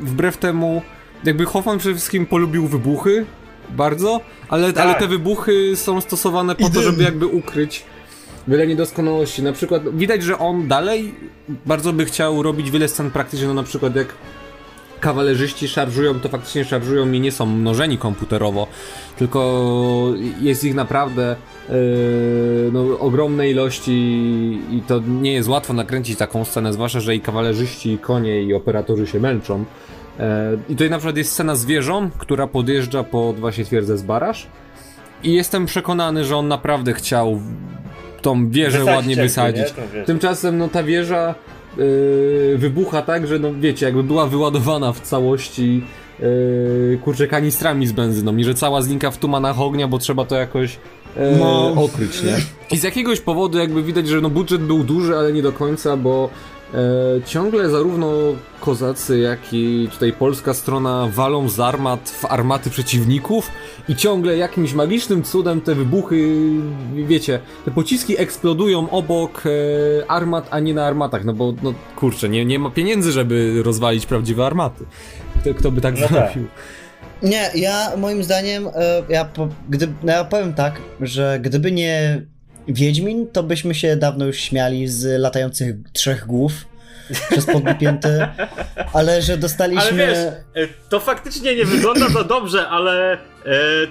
wbrew temu, jakby Hoffman przede wszystkim polubił wybuchy bardzo, ale, Tak. ale te wybuchy są stosowane po I to, dym. żeby jakby ukryć wiele niedoskonałości. Na przykład widać, że on dalej bardzo by chciał robić wiele scen praktycznych, no na przykład jak kawalerzyści szarżują, to faktycznie szarżują i nie są mnożeni komputerowo, tylko jest ich naprawdę yy, no, ogromne ilości i to nie jest łatwo nakręcić taką scenę, zwłaszcza, że i kawalerzyści, i konie, i operatorzy się męczą. E, I tutaj na przykład jest scena z wieżą, która podjeżdża pod właśnie twierdzę z Baraż i jestem przekonany, że on naprawdę chciał tą wieżę Wysadzić ładnie wysadzić. nie? Tymczasem no ta wieża yy, wybucha tak, że no wiecie, jakby była wyładowana w całości yy, kurczę kanistrami z benzyną i że cała znika w tumanach ognia, bo trzeba to jakoś yy, No. okryć, nie? I z jakiegoś powodu jakby widać, że no budżet był duży, ale nie do końca, bo ciągle zarówno kozacy, jak i tutaj polska strona walą z armat w armaty przeciwników i ciągle jakimś magicznym cudem te wybuchy, wiecie, te pociski eksplodują obok e, armat, a nie na armatach, no bo no kurczę, nie, nie ma pieniędzy, żeby rozwalić prawdziwe armaty. Kto, kto by tak No tak. zrobił? Nie, ja moim zdaniem, e, ja, po, gdy, no ja powiem tak, że gdyby nie Wiedźmin, to byśmy się dawno już śmiali z latających trzech głów przez podpięty, [LAUGHS] ale że dostaliśmy... Ale wiesz, e, to faktycznie nie wygląda to dobrze, ale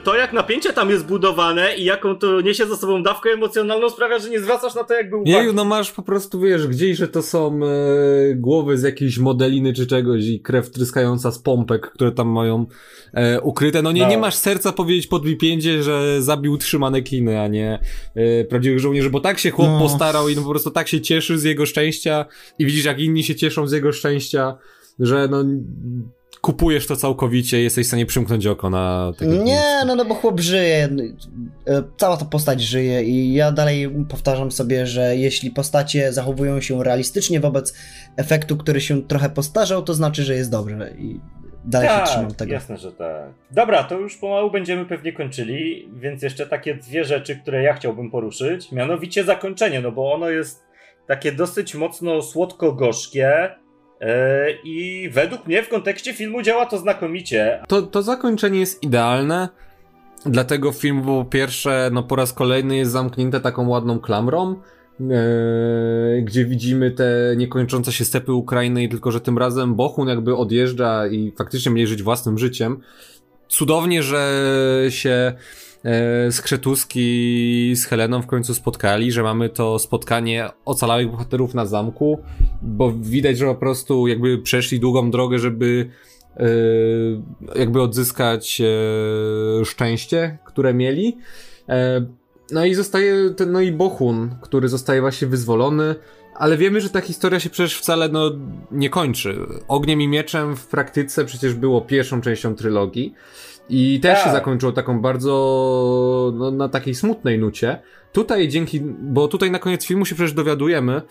to jak napięcie tam jest budowane i jaką to niesie za sobą dawkę emocjonalną sprawia, że nie zwracasz na to jakby uwagi. Jeju, no masz po prostu, wiesz, gdzieś, że to są e, głowy z jakiejś modeliny czy czegoś i krew tryskająca z pompek, które tam mają e, ukryte. No nie, No. nie masz serca powiedzieć pod Wipiędzie, że zabił trzy manekiny, a nie e, prawdziwych żołnierzy, bo tak się chłop No. postarał i no po prostu tak się cieszy z jego szczęścia i widzisz, jak inni się cieszą z jego szczęścia, że no kupujesz to całkowicie jesteś w stanie przymknąć oko na Nie, no, no bo chłop żyje, e, cała ta postać żyje i ja dalej powtarzam sobie, że jeśli postacie zachowują się realistycznie wobec efektu, który się trochę postarzał, to znaczy, że jest dobrze i dalej się trzymam tego. jasne, że tak. Dobra, to już pomału będziemy pewnie kończyli, więc jeszcze takie dwie rzeczy, które ja chciałbym poruszyć, mianowicie zakończenie, no bo ono jest takie dosyć mocno słodko-gorzkie i według mnie w kontekście filmu działa to znakomicie. To, to zakończenie jest idealne. Dlatego film po pierwsze, no po raz kolejny jest zamknięte taką ładną klamrą, e, gdzie widzimy te niekończące się stepy Ukrainy, tylko że tym razem Bohun jakby odjeżdża i faktycznie będzie żyć własnym życiem. Cudownie, że się e, Skrzetuski z Heleną w końcu spotkali, że mamy to spotkanie ocalałych bohaterów na zamku, bo widać, że po prostu jakby przeszli długą drogę, żeby e, jakby odzyskać e, szczęście, które mieli. E, no i zostaje ten, no i Bohun, który zostaje właśnie wyzwolony, ale wiemy, że ta historia się przecież wcale no, nie kończy. Ogniem i mieczem w praktyce przecież było pierwszą częścią trylogii i też się Tak. zakończyło taką bardzo, no, na takiej smutnej nucie. Tutaj dzięki, bo tutaj na koniec filmu się przecież dowiadujemy,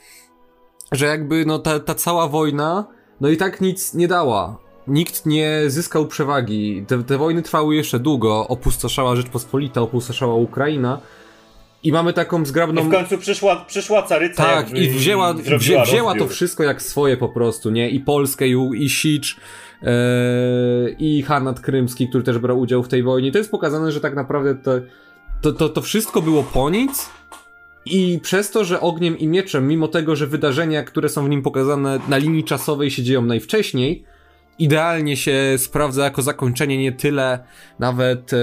że jakby no ta, ta cała wojna, no i tak nic nie dała. Nikt nie zyskał przewagi. Te, te wojny trwały jeszcze długo. Opustoszała Rzeczpospolita, opustoszała Ukraina. I mamy taką I zgrabną. w końcu przyszła, przyszła caryca Tak, i wzięła, wzię, wzięła to wszystko jak swoje po prostu, nie? I Polskę, i, i Sicz, i Hanat Krymski, który też brał udział w tej wojnie. To jest pokazane, że tak naprawdę to, to, to, to wszystko było po nic. I przez to, że ogniem i mieczem, mimo tego, że wydarzenia, które są w nim pokazane na linii czasowej się dzieją najwcześniej, idealnie się sprawdza jako zakończenie nie tyle nawet e,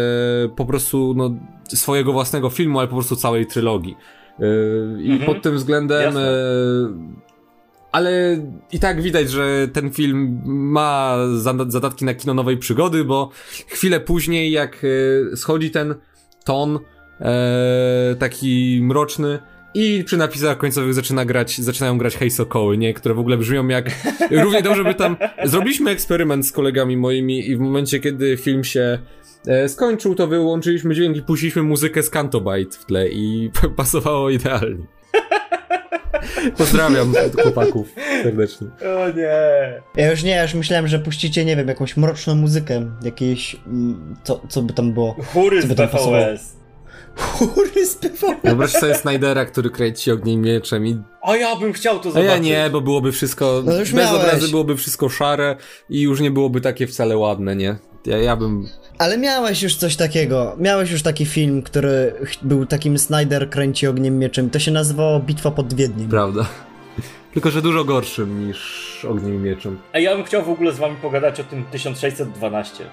po prostu no, swojego własnego filmu, ale po prostu całej trylogii. E, I Mhm. pod tym względem. E, ale i tak widać, że ten film ma zada- zadatki na kino nowej przygody, bo chwilę później, jak e, schodzi ten ton e, taki mroczny, i przy napisach końcowych zaczyna grać, zaczynają grać Hej Sokoły, nie? Które w ogóle brzmią jak... [LAUGHS] Równie dobrze by tam... Zrobiliśmy eksperyment z kolegami moimi i w momencie, kiedy film się e, skończył, to wyłączyliśmy dźwięk i puściliśmy muzykę z Cantobite w tle i [LAUGHS] pasowało idealnie. [LAUGHS] Pozdrawiam chłopaków serdecznie. O nie. Ja już nie, ja już myślałem, że puścicie, nie wiem, jakąś mroczną muzykę, jakieś, mm, co, co by tam było. Chóry z pasowało? BVS. Kury spywał. Wyobraź sobie Snydera, który kręci ogniem mieczem i... A ja bym chciał to A zobaczyć. ja nie, bo byłoby wszystko... No już bez miałeś. obrazy byłoby wszystko szare i już nie byłoby takie wcale ładne, nie? Ja, ja bym... Ale miałeś już coś takiego. Miałeś już taki film, który był takim Snyder kręci ogniem mieczem. To się nazywało Bitwa pod Wiedniem. Prawda. [LAUGHS] Tylko, że dużo gorszym niż ogniem i mieczem. A ja bym chciał w ogóle z wami pogadać o tym 1612.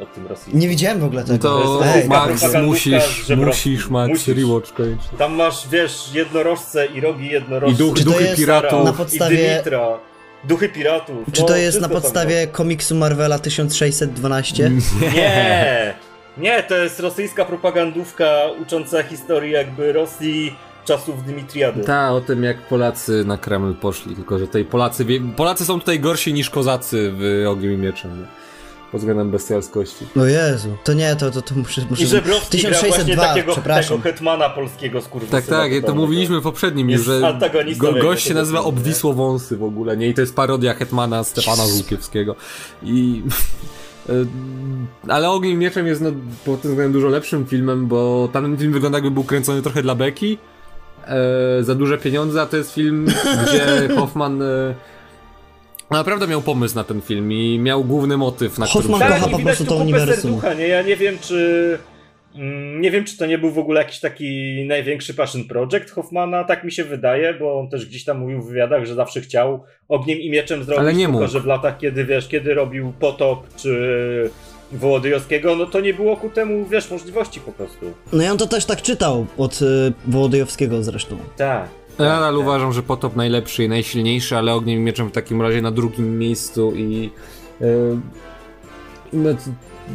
O tym rosyjskim. Nie widziałem w ogóle tego. To taka Max, musisz, musisz, Max, Musisz. rewatch koniecznie. Tam masz, wiesz, jednorożce i rogi jednorożce. I duch, to duchy piratów. na podstawie- I Dymitra. Duchy piratów. Czy no, to jest na wszystko tam podstawie komiksu Marvela 1612? było. Nie! Nie, to jest rosyjska propagandówka ucząca historii jakby Rosji czasów Dymitriady. Ta, o tym jak Polacy na Kreml poszli, tylko że tutaj Polacy, wie- Polacy są tutaj gorsi niż kozacy w ogniem i mieczem. Nie? Pod względem bestialskości. O Jezu, to nie, to, to, to muszę... muszę... I Żebrowski gra właśnie 1602, takiego, przepraszam. tego hetmana polskiego skurwysyna. Tak, tak, to mówiliśmy w poprzednim już, że go, gość się nazywa? Obwisło Wąsy w ogóle, nie? I to jest parodia Hetmana Stefana Żółkiewskiego. I... [LAUGHS] e, Ale Ogniem i Mieczem jest no, pod tym względem dużo lepszym filmem, bo ten film wygląda jakby był kręcony trochę dla beki, e, za duże pieniądze, a to jest film, gdzie [LAUGHS] Hoffman e, naprawdę miał pomysł na ten film i miał główny motyw, na Hoffman którym... kocha Tak, po widać prostu tu to uniwersum. serducha, nie? Ja nie wiem, czy... mm, Nie wiem, czy to nie był w ogóle jakiś taki największy passion project Hoffmana, tak mi się wydaje, bo on też gdzieś tam mówił w wywiadach, że zawsze chciał ogniem i mieczem zrobić, Ale nie tylko mógł. że w latach, kiedy wiesz, kiedy robił Potop czy Wołodyjowskiego, no to nie było ku temu, wiesz, możliwości po prostu. No i on to też tak czytał od y, Wołodyjowskiego zresztą. Tak. Nadal uważam, że Potop najlepszy i najsilniejszy, ale Ogniem i Mieczem w takim razie na drugim miejscu i... Yy,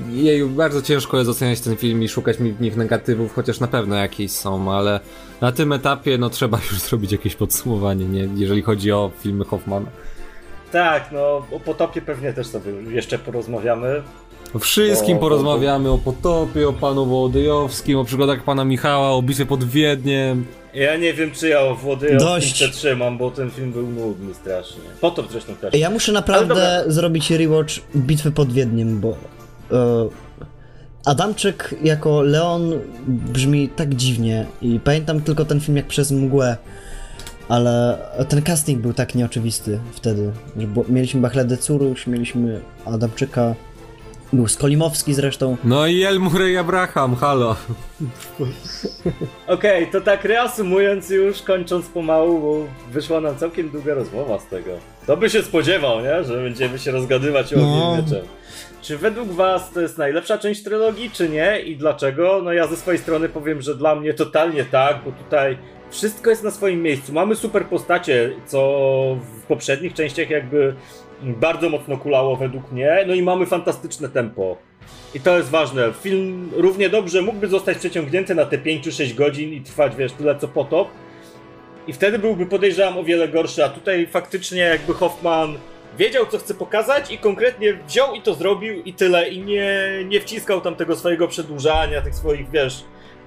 jeju, bardzo ciężko jest oceniać ten film i szukać mi w nich negatywów, chociaż na pewno jakieś są, ale na tym etapie no trzeba [LAUGHS] już zrobić jakieś podsumowanie, nie? jeżeli chodzi o filmy Hoffmana. Tak, no o Potopie pewnie też sobie jeszcze porozmawiamy. O wszystkim O, porozmawiamy, o Potopie, o panu Wołodyjowskim, o przygodach pana Michała, o bitwie pod Wiedniem. Ja nie wiem, czy ja o Dość. przetrzymam, bo ten film był nudny strasznie. Potop zresztą też. Ja muszę naprawdę zrobić rewatch Bitwy pod Wiedniem, bo e, Adamczyk jako Leon brzmi tak dziwnie i pamiętam tylko ten film jak przez mgłę, ale ten casting był tak nieoczywisty wtedy, że mieliśmy Bachledę Curuś, mieliśmy Adamczyka, był Skolimowski zresztą. No i El Murray Abraham, halo. Okej, to tak reasumując już, kończąc pomału, bo wyszła nam całkiem długa rozmowa z tego. To by się spodziewał, nie? Że będziemy się rozgadywać o No. mieczem. Czy według was to jest najlepsza część trylogii, czy nie? I dlaczego? No ja ze swojej strony powiem, że dla mnie totalnie tak, bo tutaj wszystko jest na swoim miejscu. Mamy super postacie, co w poprzednich częściach jakby bardzo mocno kulało według mnie. No i mamy fantastyczne tempo. I to jest ważne. Film równie dobrze mógłby zostać przeciągnięty na te 5-6 godzin i trwać, wiesz, tyle co potop. I wtedy byłby, podejrzewam, o wiele gorszy, a tutaj faktycznie jakby Hoffman wiedział, co chce pokazać i konkretnie wziął i to zrobił i tyle. I nie, nie wciskał tam tego swojego przedłużania, tych swoich, wiesz,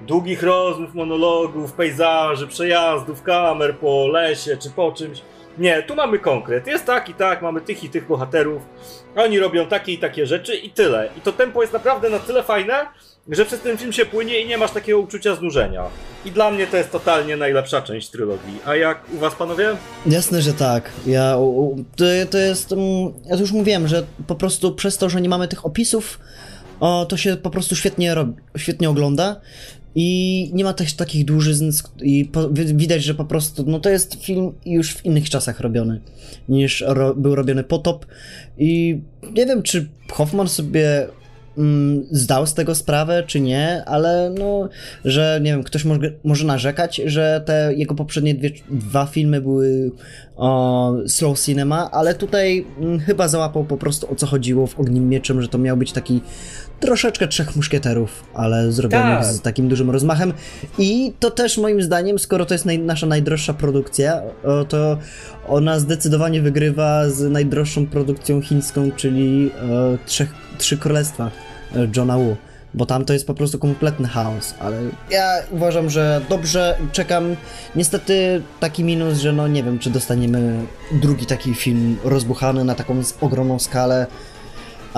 długich rozmów, monologów, pejzaży, przejazdów, kamer po lesie czy po czymś. Nie, tu mamy konkret. Jest tak i tak, mamy tych i tych bohaterów. Oni robią takie i takie rzeczy i tyle. I to tempo jest naprawdę na tyle fajne, że przez ten film się płynie i nie masz takiego uczucia znużenia. I dla mnie to jest totalnie najlepsza część trylogii. A jak u was panowie? Jasne, że tak. Ja, to, to jest. mm, Ja już mówiłem, że po prostu przez to, że nie mamy tych opisów, o, to się po prostu świetnie, robi, świetnie ogląda. I nie ma też takich dłużyzn, i po, wi- widać, że po prostu no to jest film już w innych czasach robiony niż ro, był robiony potop. I nie wiem, czy Hoffman sobie mm, zdał z tego sprawę, czy nie, ale no, że nie wiem, ktoś może, może narzekać, że te jego poprzednie dwie, dwa filmy były o, slow cinema, ale tutaj mm, chyba załapał po prostu o co chodziło w Ogniem Mieczem, że to miał być taki troszeczkę Trzech Muszkieterów, ale zrobionych Tak. z takim dużym rozmachem i to też moim zdaniem, skoro to jest naj, nasza najdroższa produkcja, to ona zdecydowanie wygrywa z najdroższą produkcją chińską, czyli e, Trzech, Trzy Królestwa e, Johna Woo. Bo tam to jest po prostu kompletny chaos, ale ja uważam, że dobrze czekam. Niestety taki minus, że no nie wiem, czy dostaniemy drugi taki film rozbuchany na taką ogromną skalę.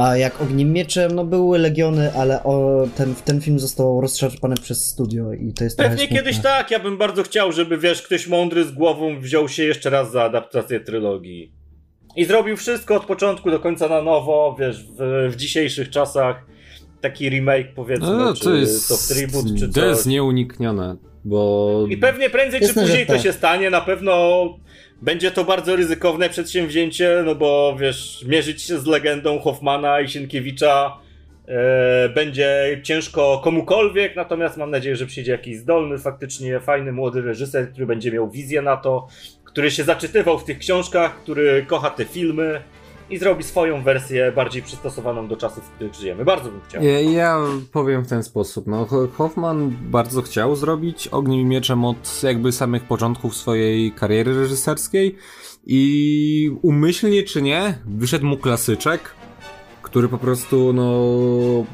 A jak Ogniem Mieczem, no były Legiony, ale o, ten, ten film został rozszarpany przez studio i to jest Pewnie kiedyś tak, ja bym bardzo chciał, żeby wiesz, ktoś mądry z głową wziął się jeszcze raz za adaptację trylogii. I zrobił wszystko od początku do końca na nowo, wiesz, w, w dzisiejszych czasach. Taki remake powiedzmy, No, czy to jest, to tribut, czy to jest coś. nieuniknione, bo... I pewnie prędzej czy Jasne, później to tak. się stanie, na pewno będzie to bardzo ryzykowne przedsięwzięcie, no bo wiesz, mierzyć się z legendą Hoffmana i Sienkiewicza e, będzie ciężko komukolwiek, natomiast mam nadzieję, że przyjdzie jakiś zdolny, faktycznie fajny, młody reżyser, który będzie miał wizję na to, który się zaczytywał w tych książkach, który kocha te filmy i zrobi swoją wersję bardziej przystosowaną do czasów, w których żyjemy. Bardzo bym chciał. Ja, ja powiem w ten sposób. No, Ho- Hoffman bardzo chciał zrobić Ogniem i Mieczem od jakby samych początków swojej kariery reżyserskiej i umyślnie czy nie, wyszedł mu klasyczek, który po prostu no,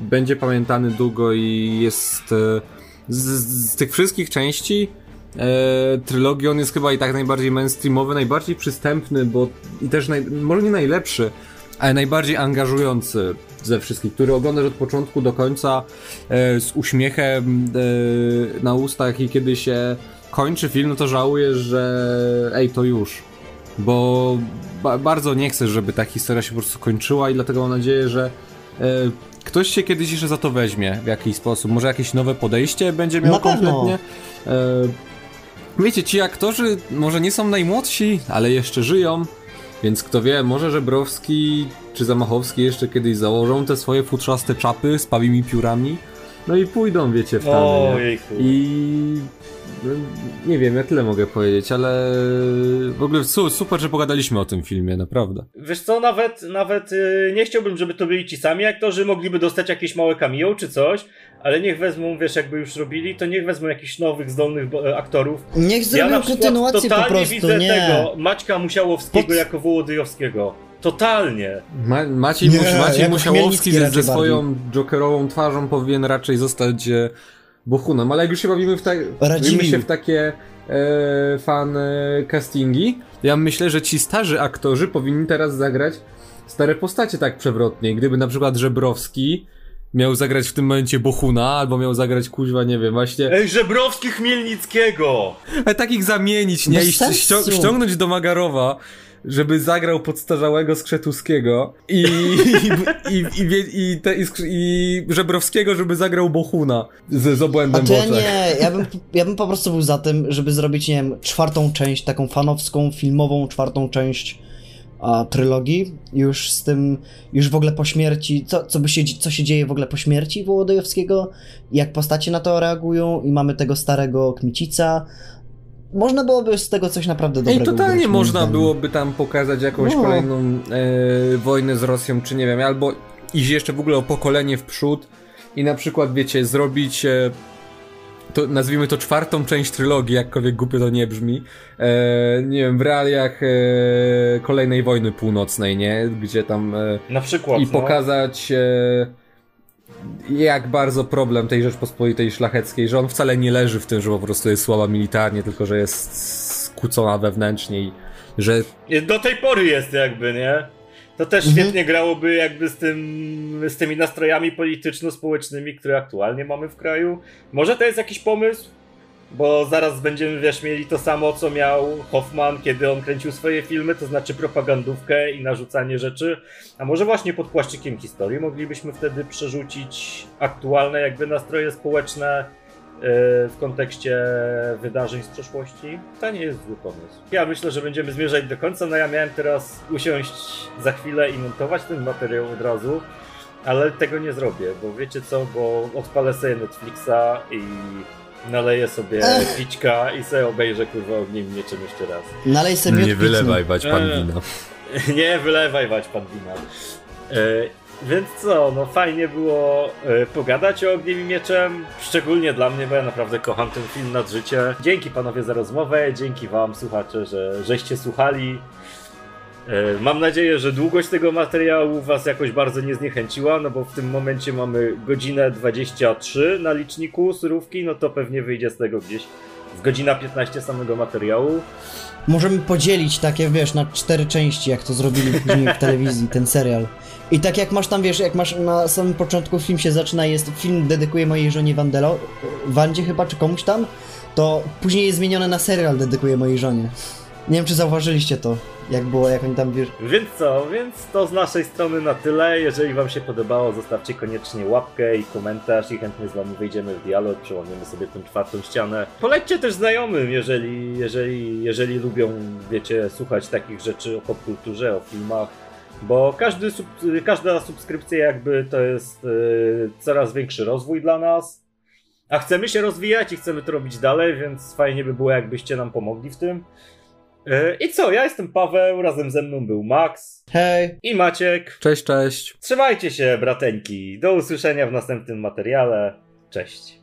będzie pamiętany długo i jest e, z, z tych wszystkich części e, trylogii on jest chyba i tak najbardziej mainstreamowy, najbardziej przystępny, bo i też naj, może nie najlepszy, ale najbardziej angażujący ze wszystkich, który oglądasz od początku do końca e, z uśmiechem e, na ustach i kiedy się kończy film, no to żałujesz, że ej, to już. Bo ba bardzo nie chcesz, żeby ta historia się po prostu kończyła i dlatego mam nadzieję, że e, ktoś się kiedyś jeszcze za to weźmie w jakiś sposób. Może jakieś nowe podejście będzie miał kompletnie. E, wiecie, ci aktorzy może nie są najmłodsi, ale jeszcze żyją. Więc kto wie, może Żebrowski czy Zamachowski jeszcze kiedyś założą te swoje futrzaste czapy z pawimi piórami. No i pójdą, wiecie, w tany. I no, nie wiem, ja tyle mogę powiedzieć, ale w ogóle su super, że pogadaliśmy o tym filmie, naprawdę. Wiesz co, nawet, nawet y, nie chciałbym, żeby to byli ci sami aktorzy, mogliby dostać jakieś małe cameo czy coś, ale niech wezmą, wiesz, jakby już robili, to niech wezmą jakichś nowych, zdolnych e, aktorów. Niech Ja zrobią na przykład kontynuację po totalnie prostu, widzę nie. tego Maćka Musiałowskiego Pod- jako Wołodyjowskiego. Totalnie. Ma Maciej, Nie, Mus Maciej Musiałowski ze, ze swoją jokerową twarzą powinien raczej zostać e, Bohunem, ale jak już się bawimy w, ta bawimy się w takie e, fan e, castingi, ja myślę, że ci starzy aktorzy powinni teraz zagrać stare postacie tak przewrotnie. Gdyby na przykład Żebrowski miał zagrać w tym momencie Bohuna, albo miał zagrać kuźwa, nie wiem, właśnie Ej, Żebrowski Chmielnickiego! Ale takich zamienić, nie? Bez I ścią- ściągnąć do Magarowa, żeby zagrał podstarzałego Skrzetuskiego i, i, i, i, i, te, i, i Żebrowskiego, żeby zagrał Bohuna z, z A obłędem to ja w oczach. nie, ja bym, ja bym po prostu był za tym, żeby zrobić, nie wiem, czwartą część, taką fanowską, filmową czwartą część a, trylogii, już z tym, już w ogóle po śmierci, co, co, by się, co się dzieje w ogóle po śmierci Wołodyjowskiego, jak postacie na to reagują i mamy tego starego Kmicica. Można byłoby z tego coś naprawdę I dobrego totalnie ugrać, moim można byłoby tam pokazać jakąś No. kolejną e, wojnę z Rosją, czy nie wiem, albo iść jeszcze w ogóle o pokolenie w przód i na przykład, wiecie, zrobić e, to, nazwijmy to czwartą część trylogii, jakkolwiek głupio to nie brzmi, e, nie wiem, w realiach e, kolejnej wojny północnej, nie? Gdzie tam e, Na przykład, i no. pokazać e, jak bardzo problem tej Rzeczpospolitej Szlacheckiej, że on wcale nie leży w tym, że po prostu jest słaba militarnie, tylko że jest skłócona wewnętrznie i że Do tej pory jest jakby, nie? To też Mhm. świetnie grałoby jakby z, tym, z tymi nastrojami polityczno-społecznymi, które aktualnie mamy w kraju. Może to jest jakiś pomysł? Bo zaraz będziemy, wiesz, mieli to samo, co miał Hoffman, kiedy on kręcił swoje filmy, to znaczy propagandówkę i narzucanie rzeczy. A może właśnie pod płaszczykiem historii moglibyśmy wtedy przerzucić aktualne jakby nastroje społeczne yy, w kontekście wydarzeń z przeszłości. To nie jest zły pomysł. Ja myślę, że będziemy zmierzać do końca. No ja miałem teraz usiąść za chwilę i montować ten materiał od razu, ale tego nie zrobię, bo wiecie co, bo odpalę sobie Netflixa i naleję sobie Ech. pićka i sobie obejrzę kurwa ogniem mieczem jeszcze raz. Nalej sobie nie wylewaj bać pan Eee. wina. [LAUGHS] Nie wylewaj wać pan wina. E, więc co, no fajnie było e, pogadać o Ogniem i Mieczem, szczególnie dla mnie, bo ja naprawdę kocham ten film nad życie. Dzięki panowie za rozmowę, dzięki wam słuchacze, że żeście słuchali. E, Mam nadzieję, że długość tego materiału was jakoś bardzo nie zniechęciła, no bo w tym momencie mamy godzinę 23 na liczniku surówki, no to pewnie wyjdzie z tego gdzieś z godzina 15 samego materiału. Możemy podzielić takie, wiesz, na cztery części, jak to zrobili później w telewizji, ten serial. I tak jak masz tam, wiesz, jak masz na samym początku film się zaczyna, jest film dedykuję mojej żonie Wandelo, Wandzie chyba, czy komuś tam, to później jest zmienione na serial dedykuję mojej żonie. Nie wiem, czy zauważyliście to, jak było, jak oni tam, wiesz... Więc co, więc to z naszej strony na tyle. Jeżeli wam się podobało, zostawcie koniecznie łapkę i komentarz i chętnie z wami wejdziemy w dialog, przełamiemy sobie tę czwartą ścianę. Polećcie też znajomym, jeżeli, jeżeli, jeżeli lubią, wiecie, słuchać takich rzeczy o popkulturze, o filmach. Bo każdy sub, każda subskrypcja jakby to jest yy, coraz większy rozwój dla nas. A chcemy się rozwijać i chcemy to robić dalej, więc fajnie by było jakbyście nam pomogli w tym. Yy, I co, ja jestem Paweł, razem ze mną był Max Hej! i Maciek. Cześć, cześć. Trzymajcie się, brateńki. Do usłyszenia w następnym materiale. Cześć.